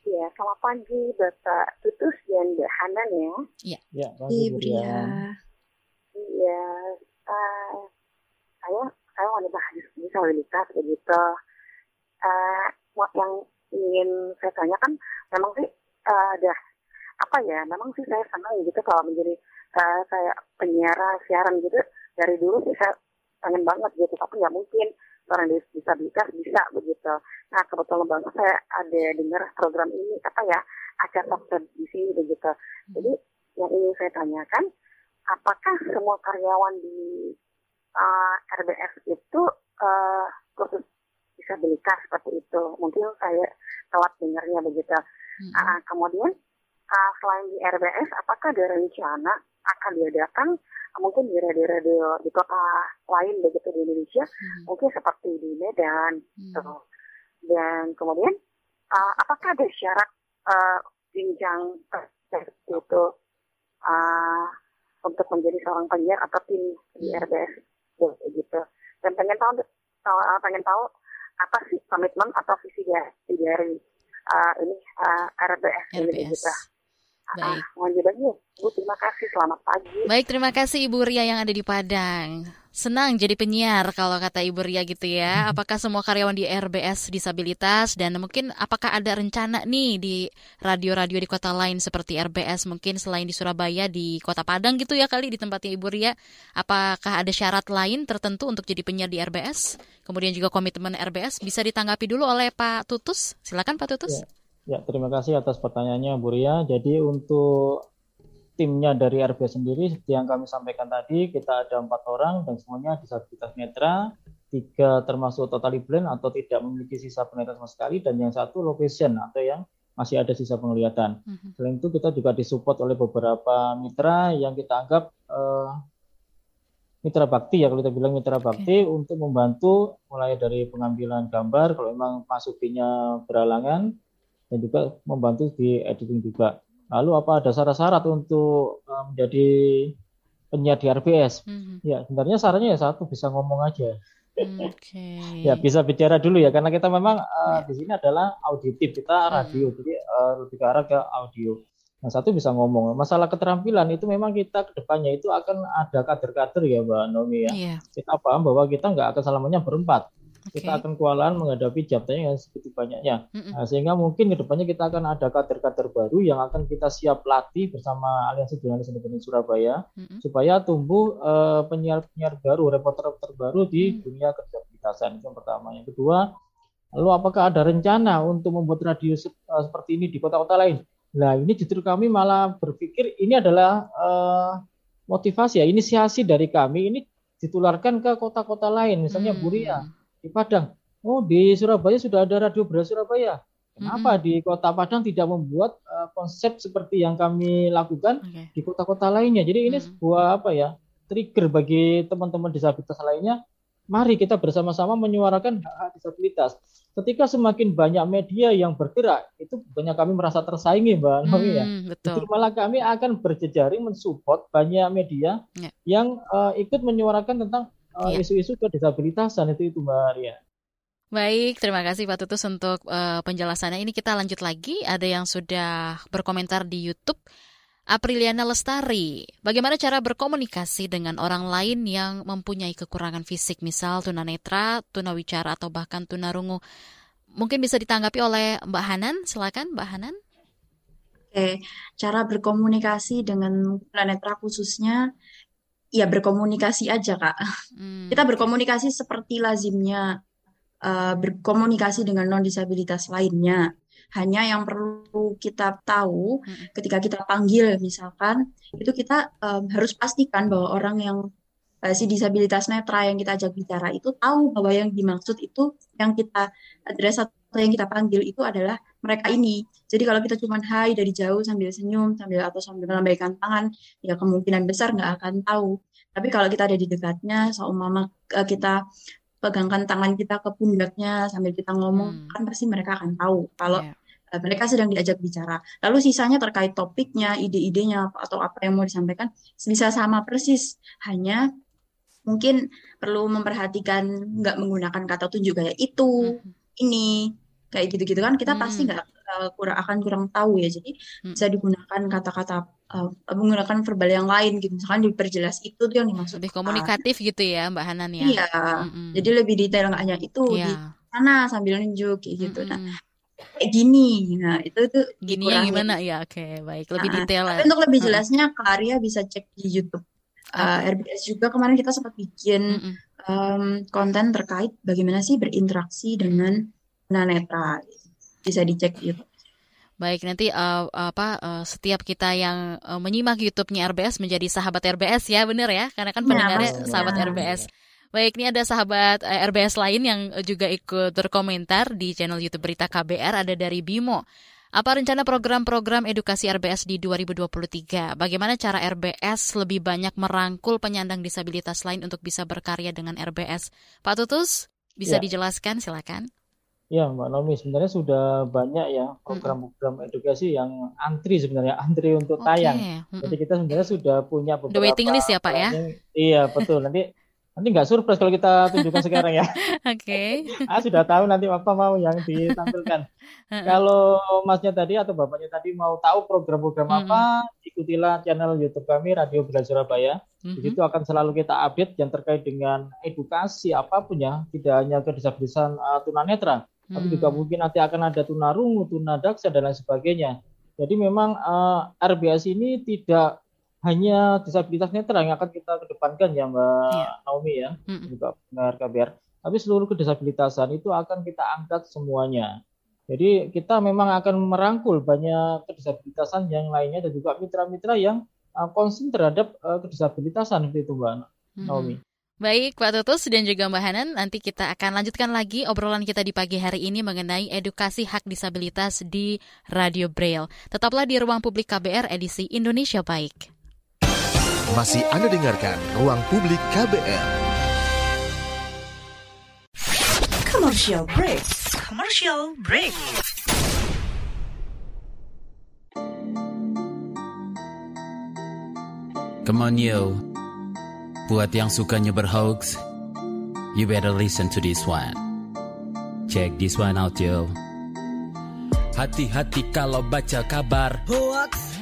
ya, selamat pagi Bapak Tutus dan Mbak Hanan ya. Iya. Ya, Ibu Ria. Iya, uh, saya saya wanita disabilitas begitu. Uh, yang ingin saya tanyakan memang sih uh, ada apa ya memang sih saya senang gitu kalau menjadi uh, saya penyiar siaran gitu. Dari dulu sih saya pengen banget gitu tapi nggak mungkin. Orang disabilitas bisa begitu. Nah kebetulan banget saya ada dengar program ini apa ya acara dokter di sini begitu. Jadi yang ingin saya tanyakan apakah semua karyawan di uh, RBS itu uh, khusus disabilitas seperti itu. Mungkin saya telat dengarnya begitu. Hmm. Uh, kemudian uh, selain di RBS, apakah ada rencana akan diadakan uh, mungkin di radio-radio di kota lain begitu di Indonesia, hmm. mungkin seperti di Medan. Hmm. Gitu. Dan kemudian uh, apakah ada syarat uh, jenjang seperti itu uh, untuk menjadi seorang penyiar atau tim di hmm. RBS gitu. Dan pengen tahu pengen tahu apa sih komitmen atau visi dari, dari uh, ini uh, RBS, RBS. ini kita. Baik. Uh, Bu, terima kasih. Selamat pagi. Baik, terima kasih Ibu Ria yang ada di Padang. Senang jadi penyiar kalau kata Ibu Ria gitu ya. Hmm. Apakah semua karyawan di RBS disabilitas dan mungkin apakah ada rencana nih di radio-radio di kota lain seperti RBS mungkin selain di Surabaya di Kota Padang gitu ya kali di tempatnya Ibu Ria. Apakah ada syarat lain tertentu untuk jadi penyiar di RBS? Kemudian juga komitmen RBS bisa ditanggapi dulu oleh Pak Tutus. Silakan Pak Tutus. Ya. Ya, terima kasih atas pertanyaannya Bu Ria. Jadi untuk timnya dari RB sendiri seperti yang kami sampaikan tadi kita ada empat orang dan semuanya disabilitas netra tiga termasuk totally blind atau tidak memiliki sisa penglihatan sama sekali dan yang satu location atau yang masih ada sisa penglihatan. Mm-hmm. Selain itu kita juga disupport oleh beberapa mitra yang kita anggap uh, mitra bakti ya kalau kita bilang mitra bakti untuk membantu mulai dari pengambilan gambar kalau memang masukinya beralangan dan juga membantu di editing juga. Lalu apa ada syarat-syarat untuk uh, menjadi penyiar di RBS? Mm-hmm. Ya sebenarnya syaratnya ya satu bisa ngomong aja. Okay. ya bisa bicara dulu ya karena kita memang uh, di sini adalah auditif kita radio hmm. jadi uh, lebih ke arah ke audio. Nah satu bisa ngomong masalah keterampilan itu memang kita ke depannya itu akan ada kader-kader ya Mbak Nomi ya. Yeah. Kita paham bahwa kita nggak akan selamanya berempat okay. kita akan kewalahan menghadapi jabatan yang segitu banyaknya. Nah, sehingga mungkin ke depannya kita akan ada kader-kader baru yang akan kita siap latih bersama Aliansi Jurnalis Independen Surabaya mm-hmm. supaya tumbuh uh, penyiar-penyiar baru, reporter-reporter baru di mm-hmm. dunia kedisabilitasan. Itu yang pertama. Yang kedua, lalu apakah ada rencana untuk membuat radio se- uh, seperti ini di kota-kota lain? Nah, ini justru kami malah berpikir ini adalah uh, motivasi ya, inisiasi dari kami ini ditularkan ke kota-kota lain, misalnya hmm. Buria di Padang. Oh, di Surabaya sudah ada Radio Beras Surabaya. Kenapa mm -hmm. di Kota Padang tidak membuat uh, konsep seperti yang kami lakukan okay. di kota-kota lainnya? Jadi ini mm -hmm. sebuah apa ya? trigger bagi teman-teman disabilitas lainnya. Mari kita bersama-sama menyuarakan hak-hak disabilitas. Ketika semakin banyak media yang bergerak, itu banyak kami merasa tersaingi, Mbak Nomi ya. Hmm, betul. malah kami akan berjejaring mensupport banyak media yeah. yang uh, ikut menyuarakan tentang uh, isu-isu kedisabilitasan itu itu Mbak Arya. Baik, terima kasih Pak Tutus untuk uh, penjelasannya. Ini kita lanjut lagi. Ada yang sudah berkomentar di YouTube. Apriliana Lestari, bagaimana cara berkomunikasi dengan orang lain yang mempunyai kekurangan fisik, misal tunanetra, tunawicara, atau bahkan tunarungu? Mungkin bisa ditanggapi oleh Mbak Hanan, silakan Mbak Hanan. Oke, cara berkomunikasi dengan tunanetra khususnya ya berkomunikasi aja kak. Hmm. Kita berkomunikasi seperti lazimnya uh, berkomunikasi dengan non disabilitas lainnya. Hanya yang perlu kita tahu hmm. ketika kita panggil misalkan itu kita um, harus pastikan bahwa orang yang uh, si disabilitas netra yang kita ajak bicara itu tahu bahwa yang dimaksud itu yang kita address atau yang kita panggil itu adalah mereka ini. Jadi kalau kita cuma hai dari jauh sambil senyum sambil atau sambil melambaikan tangan, ya kemungkinan besar nggak akan tahu. Tapi kalau kita ada di dekatnya, seumpama eh, kita pegangkan tangan kita ke pundaknya sambil kita ngomong, hmm. kan pasti mereka akan tahu kalau yeah. Iya. mereka sedang diajak bicara. Lalu sisanya terkait topiknya, ide-idenya atau apa yang mau disampaikan bisa sama persis. Hanya mungkin perlu memperhatikan nggak menggunakan kata tunjuk kayak itu, hmm. Ini, kayak gitu-gitu kan kita hmm. pasti nggak uh, kurang akan kurang tahu ya jadi hmm. bisa digunakan kata-kata uh, menggunakan verbal yang lain gitu misalkan diperjelas itu tuh yang dimaksud lebih komunikatif gitu ya mbak Hanan ya iya hmm. jadi lebih detail nggak hanya itu yeah. di sana sambil nunjuk kayak gitu nah, hmm. nah kayak gini nah itu tuh gini yang gimana ya oke okay, baik lebih nah, detail tapi untuk lebih jelasnya hmm. Karya bisa cek di YouTube uh, RBS juga kemarin kita sempat bikin hmm. Um, konten terkait bagaimana sih berinteraksi dengan tunanetra bisa dicek YouTube. Baik, nanti uh, apa uh, setiap kita yang uh, menyimak YouTube-nya RBS menjadi sahabat RBS ya, benar ya? Karena kan iya, pendengarnya ya, sahabat ya. RBS. Baik, ini ada sahabat uh, RBS lain yang juga ikut berkomentar di channel YouTube Berita KBR ada dari Bimo. Apa rencana program-program edukasi RBS di 2023? Bagaimana cara RBS lebih banyak merangkul penyandang disabilitas lain untuk bisa berkarya dengan RBS? Pak Tutus, bisa ya. dijelaskan silakan. Ya, Mbak Nomi, sebenarnya sudah banyak ya program-program edukasi yang antri sebenarnya, antri untuk tayang. Jadi kita sebenarnya sudah punya beberapa The waiting list ya, Pak ya? Iya, betul. Nanti nanti nggak surprise kalau kita tunjukkan sekarang ya. Oke. Okay. ah, sudah tahu nanti apa mau yang ditampilkan. kalau Masnya tadi atau Bapaknya tadi mau tahu program-program hmm. apa, ikutilah channel YouTube kami Radio Belajar Surabaya. Hmm. Di situ akan selalu kita update yang terkait dengan edukasi apa pun ya, tidak hanya kedisabilitasan uh, tunanetra tapi juga mungkin nanti akan ada tunarungu, tunadaksa dan lain sebagainya. Jadi memang uh, eh, RBS ini tidak hanya disabilitas netra yang akan kita kedepankan ya Mbak yeah. Naomi ya, mm juga benar KBR. Tapi seluruh kedisabilitasan itu akan kita angkat semuanya. Jadi kita memang akan merangkul banyak kedisabilitasan yang lainnya dan juga mitra-mitra yang uh, concern terhadap uh, kedisabilitasan itu Mbak hmm. Naomi. Baik Pak Tutus dan juga Mbak Hanan, nanti kita akan lanjutkan lagi obrolan kita di pagi hari ini mengenai edukasi hak disabilitas di Radio Braille. Tetaplah di Ruang Publik KBR edisi Indonesia Baik. Masih Anda dengarkan Ruang Publik KBR. Commercial break. Commercial break. Come on yo. Buat yang sukanya berhoax, you better listen to this one. Check this one out yo. Hati-hati kalau baca kabar hoax.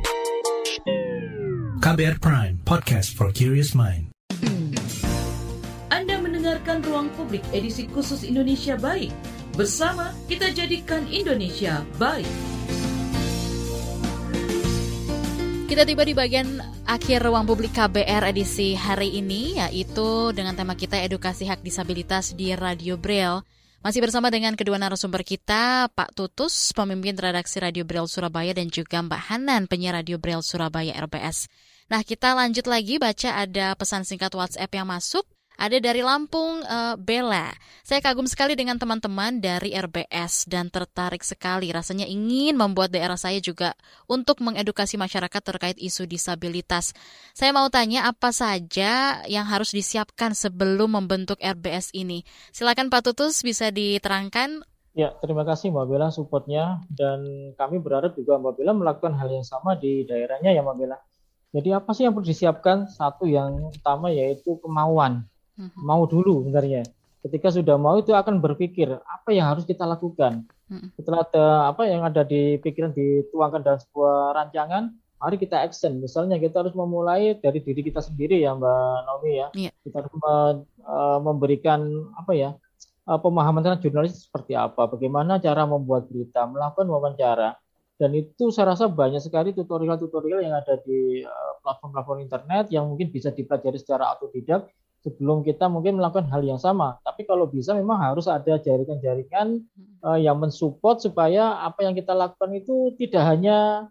KBR Prime, podcast for curious mind. Anda mendengarkan Ruang Publik edisi khusus Indonesia Baik. Bersama kita jadikan Indonesia baik. Kita tiba di bagian akhir ruang publik KBR edisi hari ini yaitu dengan tema kita edukasi hak disabilitas di Radio Braille. Masih bersama dengan kedua narasumber kita, Pak Tutus, pemimpin redaksi Radio Braille Surabaya dan juga Mbak Hanan, penyiar Radio Braille Surabaya RBS. Nah, kita lanjut lagi baca ada pesan singkat WhatsApp yang masuk. Ada dari Lampung, uh, Bella. Saya kagum sekali dengan teman-teman dari RBS dan tertarik sekali. Rasanya ingin membuat daerah saya juga untuk mengedukasi masyarakat terkait isu disabilitas. Saya mau tanya apa saja yang harus disiapkan sebelum membentuk RBS ini. Silakan Pak Tutus bisa diterangkan. Ya, terima kasih Mbak Bella supportnya dan kami berharap juga Mbak Bella melakukan hal yang sama di daerahnya ya Mbak Bella. Jadi apa sih yang perlu disiapkan? Satu yang utama yaitu kemauan. Hmm. Mau dulu sebenarnya. Ketika sudah mau itu akan berpikir apa yang harus kita lakukan. Hmm. Setelah ada apa yang ada di pikiran dituangkan dalam sebuah rancangan, mari kita action. Misalnya kita harus memulai dari diri kita sendiri ya Mbak Naomi ya. Yeah. Kita harus uh, memberikan apa ya uh, pemahaman tentang jurnalis seperti apa, bagaimana cara membuat berita, melakukan wawancara dan itu saya rasa banyak sekali tutorial-tutorial yang ada di eh, platform-platform internet yang mungkin bisa dipelajari secara otodidak sebelum kita mungkin melakukan hal yang sama. Tapi kalau bisa memang harus ada jaringan-jaringan uh, yang mensupport supaya apa yang kita lakukan itu tidak hanya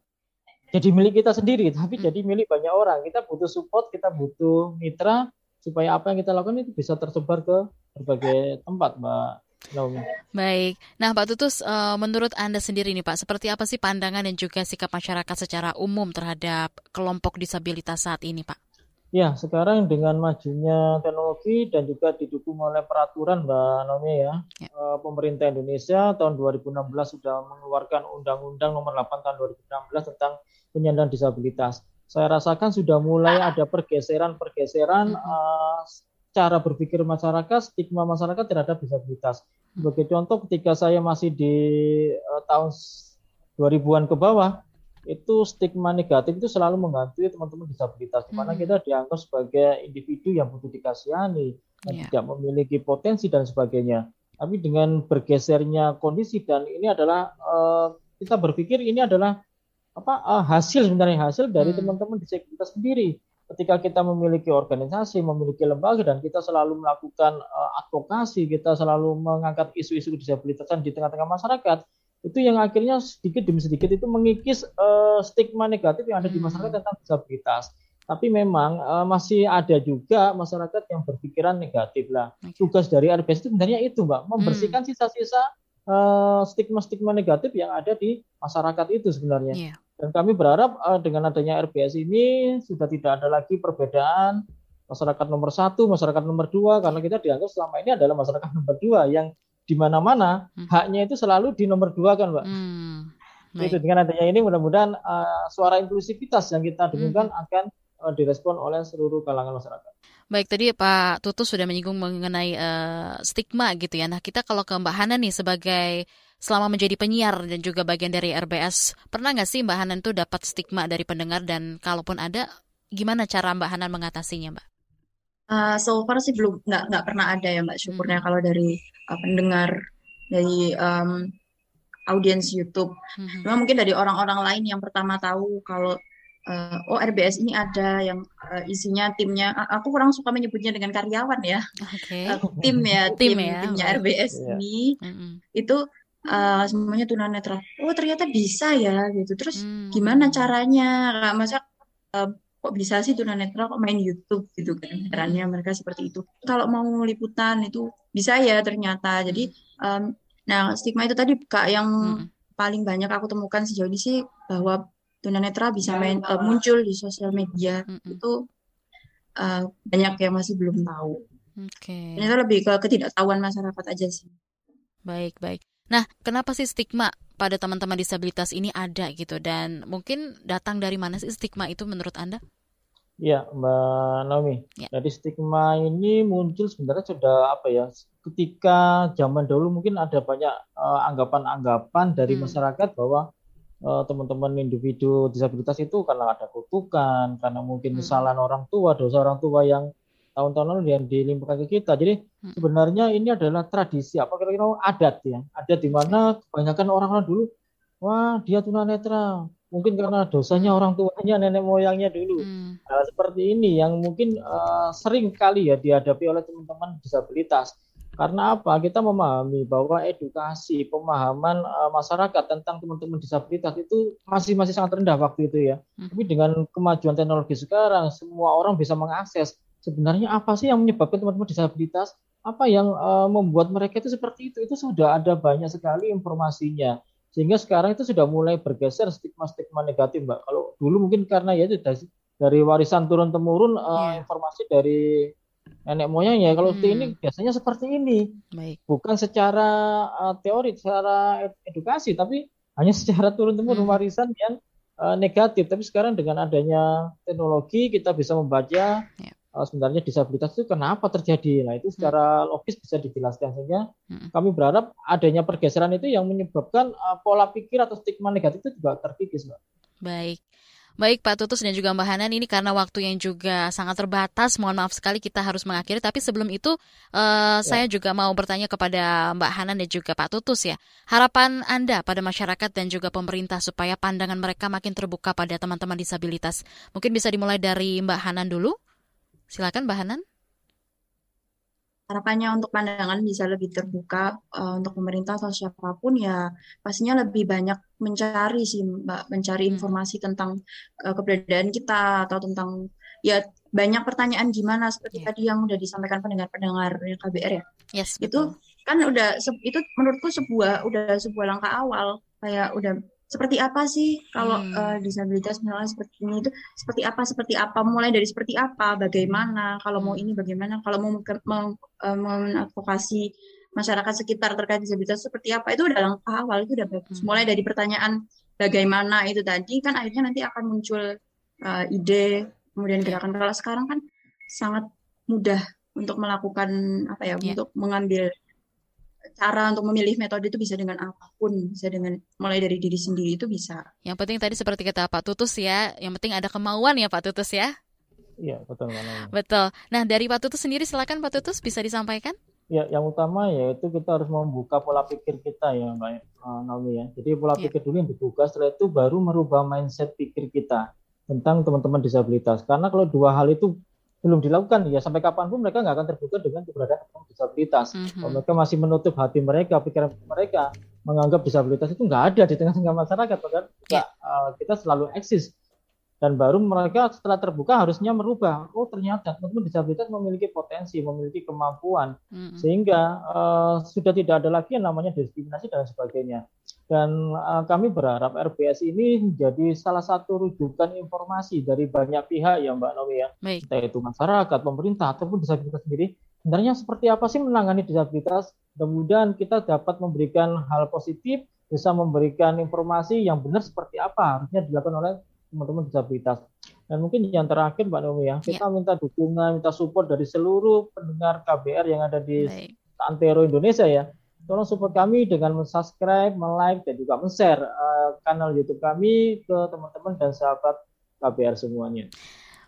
jadi milik kita sendiri, tapi hmm. jadi milik banyak orang. Kita butuh support, kita butuh mitra supaya apa yang kita lakukan itu bisa tersebar ke berbagai tempat, Mbak Baik. Nah, Pak Tutus, uh, menurut Anda sendiri nih Pak, seperti apa sih pandangan dan juga sikap masyarakat secara umum terhadap kelompok disabilitas saat ini, Pak? Ya, sekarang dengan majunya teknologi dan juga didukung oleh peraturan Mbak Nomi ya, ya. Uh, pemerintah Indonesia tahun 2016 sudah mengeluarkan Undang-Undang Nomor 8 tahun 2016 tentang penyandang disabilitas. Saya rasakan sudah mulai ada pergeseran-pergeseran uh, cara berpikir masyarakat, stigma masyarakat terhadap disabilitas. Sebagai contoh, ketika saya masih di uh, tahun 2000-an ke bawah, itu stigma negatif itu selalu menghantui teman-teman disabilitas, di mana hmm. kita dianggap sebagai individu yang butuh dikasihani, yang yeah. tidak memiliki potensi dan sebagainya. Tapi dengan bergesernya kondisi dan ini adalah uh, kita berpikir ini adalah apa uh, hasil sebenarnya hasil dari hmm. teman-teman hmm. disabilitas sendiri ketika kita memiliki organisasi, memiliki lembaga dan kita selalu melakukan uh, advokasi, kita selalu mengangkat isu-isu disabilitasan di tengah-tengah masyarakat, itu yang akhirnya sedikit demi sedikit itu mengikis uh, stigma negatif yang ada di hmm. masyarakat tentang disabilitas. Tapi memang uh, masih ada juga masyarakat yang berpikiran negatif lah. Tugas dari RBS itu sebenarnya itu, Mbak, membersihkan hmm. sisa-sisa stigma-stigma negatif yang ada di masyarakat itu sebenarnya. Yeah. Dan kami berharap uh, dengan adanya RBS ini sudah tidak ada lagi perbedaan masyarakat nomor satu, masyarakat nomor dua, karena kita dianggap selama ini adalah masyarakat nomor dua yang di mana-mana hmm. haknya itu selalu di nomor dua kan, Mbak. Hmm. Itu dengan adanya ini mudah-mudahan uh, suara inklusivitas yang kita dengungkan hmm. akan uh, direspon oleh seluruh kalangan masyarakat. Baik, tadi Pak Tutus sudah menyinggung mengenai uh, stigma gitu ya. Nah, kita kalau ke Mbak Hana nih sebagai selama menjadi penyiar dan juga bagian dari RBS, pernah nggak sih Mbak Hanan tuh dapat stigma dari pendengar dan kalaupun ada, gimana cara Mbak Hanan mengatasinya, Mbak? Uh, so far sih belum nggak nggak pernah ada ya Mbak syukurnya hmm. kalau dari uh, pendengar dari um, audiens YouTube. Hmm. Cuma mungkin dari orang-orang lain yang pertama tahu kalau uh, oh RBS ini ada yang uh, isinya timnya. Aku kurang suka menyebutnya dengan karyawan ya. Okay. Uh, tim ya, tim, tim ya. timnya RBS yeah. ini hmm. itu uh, semuanya tunanetra. Oh ternyata bisa ya gitu. Terus hmm. gimana caranya? Masa uh, kok bisa sih tunanetra kok main YouTube gitu kan herannya mereka seperti itu kalau mau liputan itu bisa ya ternyata jadi um, nah stigma itu tadi kak yang hmm. paling banyak aku temukan sejauh ini sih bahwa tunanetra bisa main uh, muncul di sosial media hmm. itu uh, banyak yang masih belum tahu. Oke. Okay. Ini lebih ke ketidaktahuan masyarakat aja sih. Baik baik. Nah, kenapa sih stigma pada teman-teman disabilitas ini ada gitu dan mungkin datang dari mana sih stigma itu menurut Anda? Ya, Mbak Naomi. Ya. Jadi stigma ini muncul sebenarnya sudah apa ya? Ketika zaman dulu mungkin ada banyak uh, anggapan-anggapan dari hmm. masyarakat bahwa uh, teman-teman individu disabilitas itu karena ada kutukan, karena mungkin hmm. kesalahan orang tua, dosa orang tua yang tahun-tahun lalu yang dilimpahkan ke kita. Jadi hmm. sebenarnya ini adalah tradisi apa kira-kira adat ya. Adat di mana kebanyakan orang-orang dulu wah dia tunanetra. Mungkin karena dosanya orang tuanya, nenek moyangnya dulu. Hmm. Hal seperti ini yang mungkin uh, sering kali ya dihadapi oleh teman-teman disabilitas. Karena apa? Kita memahami bahwa edukasi, pemahaman uh, masyarakat tentang teman-teman disabilitas itu masih masih sangat rendah waktu itu ya. Hmm. Tapi dengan kemajuan teknologi sekarang, semua orang bisa mengakses sebenarnya apa sih yang menyebabkan teman-teman disabilitas apa yang uh, membuat mereka itu seperti itu itu sudah ada banyak sekali informasinya sehingga sekarang itu sudah mulai bergeser stigma-stigma negatif mbak kalau dulu mungkin karena ya itu dari, dari warisan turun temurun uh, yeah. informasi dari nenek moyang ya kalau hmm. ini biasanya seperti ini Baik. bukan secara uh, teori secara edukasi tapi hanya secara turun temurun hmm. warisan yang uh, negatif tapi sekarang dengan adanya teknologi kita bisa membaca yeah sebenarnya disabilitas itu kenapa terjadi. Nah, itu secara logis bisa dijelaskan sehingga hmm. kami berharap adanya pergeseran itu yang menyebabkan uh, pola pikir atau stigma negatif itu juga terkikis, Mbak. Baik. Baik Pak Tutus dan juga Mbak Hanan ini karena waktu yang juga sangat terbatas, mohon maaf sekali kita harus mengakhiri. Tapi sebelum itu uh, ya. saya juga mau bertanya kepada Mbak Hanan dan juga Pak Tutus ya. Harapan Anda pada masyarakat dan juga pemerintah supaya pandangan mereka makin terbuka pada teman-teman disabilitas. Mungkin bisa dimulai dari Mbak Hanan dulu. Silakan Mbak Hanan. Harapannya untuk pandangan bisa lebih terbuka uh, untuk pemerintah atau siapa pun ya pastinya lebih banyak mencari sih Mbak, mencari hmm. informasi tentang uh, keberadaan kita atau tentang ya banyak pertanyaan gimana seperti yeah. tadi yang udah disampaikan pendengar-pendengar KBR ya. Yes, betul. Itu kan udah itu menurutku sebuah udah sebuah langkah awal kayak udah seperti apa sih kalau hmm. uh, disabilitas misalnya seperti ini itu seperti apa seperti apa mulai dari seperti apa bagaimana kalau mau ini bagaimana kalau mau eh, mengadvokasi masyarakat sekitar terkait disabilitas seperti apa itu udah langkah awal itu udah bagus hmm. mulai dari pertanyaan bagaimana itu tadi kan akhirnya nanti akan muncul uh, ide kemudian gerakan kalau sekarang kan sangat mudah untuk melakukan apa ya yeah. untuk mengambil cara untuk memilih metode itu bisa dengan apa pun, bisa dengan mulai dari diri sendiri itu bisa. Yang penting tadi seperti kata Pak Tutus ya, yang penting ada kemauan ya Pak Tutus ya. Iya, betul mana. Betul. Nah, dari Pak Tutus sendiri silakan Pak Tutus bisa disampaikan. Ya, yang utama yaitu kita harus membuka pola pikir kita ya, Mbak uh, Naomi ya. Jadi pola ya. pikir dulu yang dibuka, setelah itu baru merubah mindset pikir kita tentang teman-teman disabilitas. Karena kalau dua hal itu belum dilakukan ya sampai kapan pun mereka nggak akan terbuka dengan keberadaan disabilitas. Mm-hmm. mereka masih menutup hati mereka, pikiran mereka menganggap disabilitas itu nggak ada di tengah-tengah masyarakat, padahal yeah. uh, kita selalu eksis. Dan baru mereka setelah terbuka harusnya merubah. Oh ternyata teman-teman disabilitas memiliki potensi, memiliki kemampuan, mm-hmm. sehingga uh, sudah tidak ada lagi yang namanya diskriminasi dan sebagainya. Dan uh, kami berharap RBS ini menjadi salah satu rujukan informasi dari banyak pihak ya Mbak Nomi ya, Baik. entah itu masyarakat, pemerintah ataupun disabilitas sendiri. Sebenarnya seperti apa sih menangani disabilitas? Kemudian kita dapat memberikan hal positif, bisa memberikan informasi yang benar seperti apa harusnya dilakukan oleh teman-teman disabilitas. Dan mungkin yang terakhir Mbak Nomi ya, kita ya. minta dukungan, minta support dari seluruh pendengar KBR yang ada di Baik. Antero Indonesia ya tolong support kami dengan subscribe, like, dan juga share uh, kanal YouTube kami ke teman-teman dan sahabat KBR semuanya.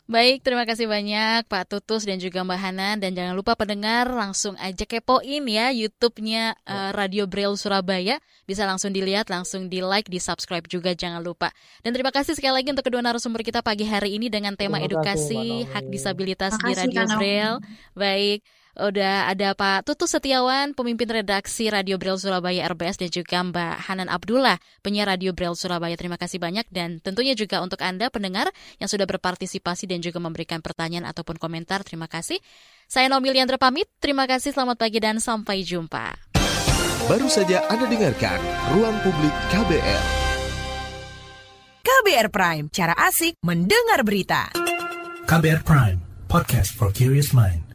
Baik, terima kasih banyak Pak Tutus dan juga Mbak Hanan dan jangan lupa pendengar langsung aja kepoin ya YouTube-nya uh, Radio Braille Surabaya. Bisa langsung dilihat, langsung di like, di subscribe juga jangan lupa. Dan terima kasih sekali lagi untuk kedua narasumber kita pagi hari ini dengan tema edukasi hak disabilitas di Radio Braille. Baik. Udah ada Pak Tutu Setiawan, pemimpin redaksi Radio Braille Surabaya RBS dan juga Mbak Hanan Abdullah, penyiar Radio Braille Surabaya. Terima kasih banyak dan tentunya juga untuk Anda pendengar yang sudah berpartisipasi dan juga memberikan pertanyaan ataupun komentar. Terima kasih. Saya Naomi Liandra pamit. Terima kasih, selamat pagi dan sampai jumpa. Baru saja Anda dengarkan Ruang Publik KBR. KBR Prime, cara asik mendengar berita. KBR Prime, podcast for curious mind.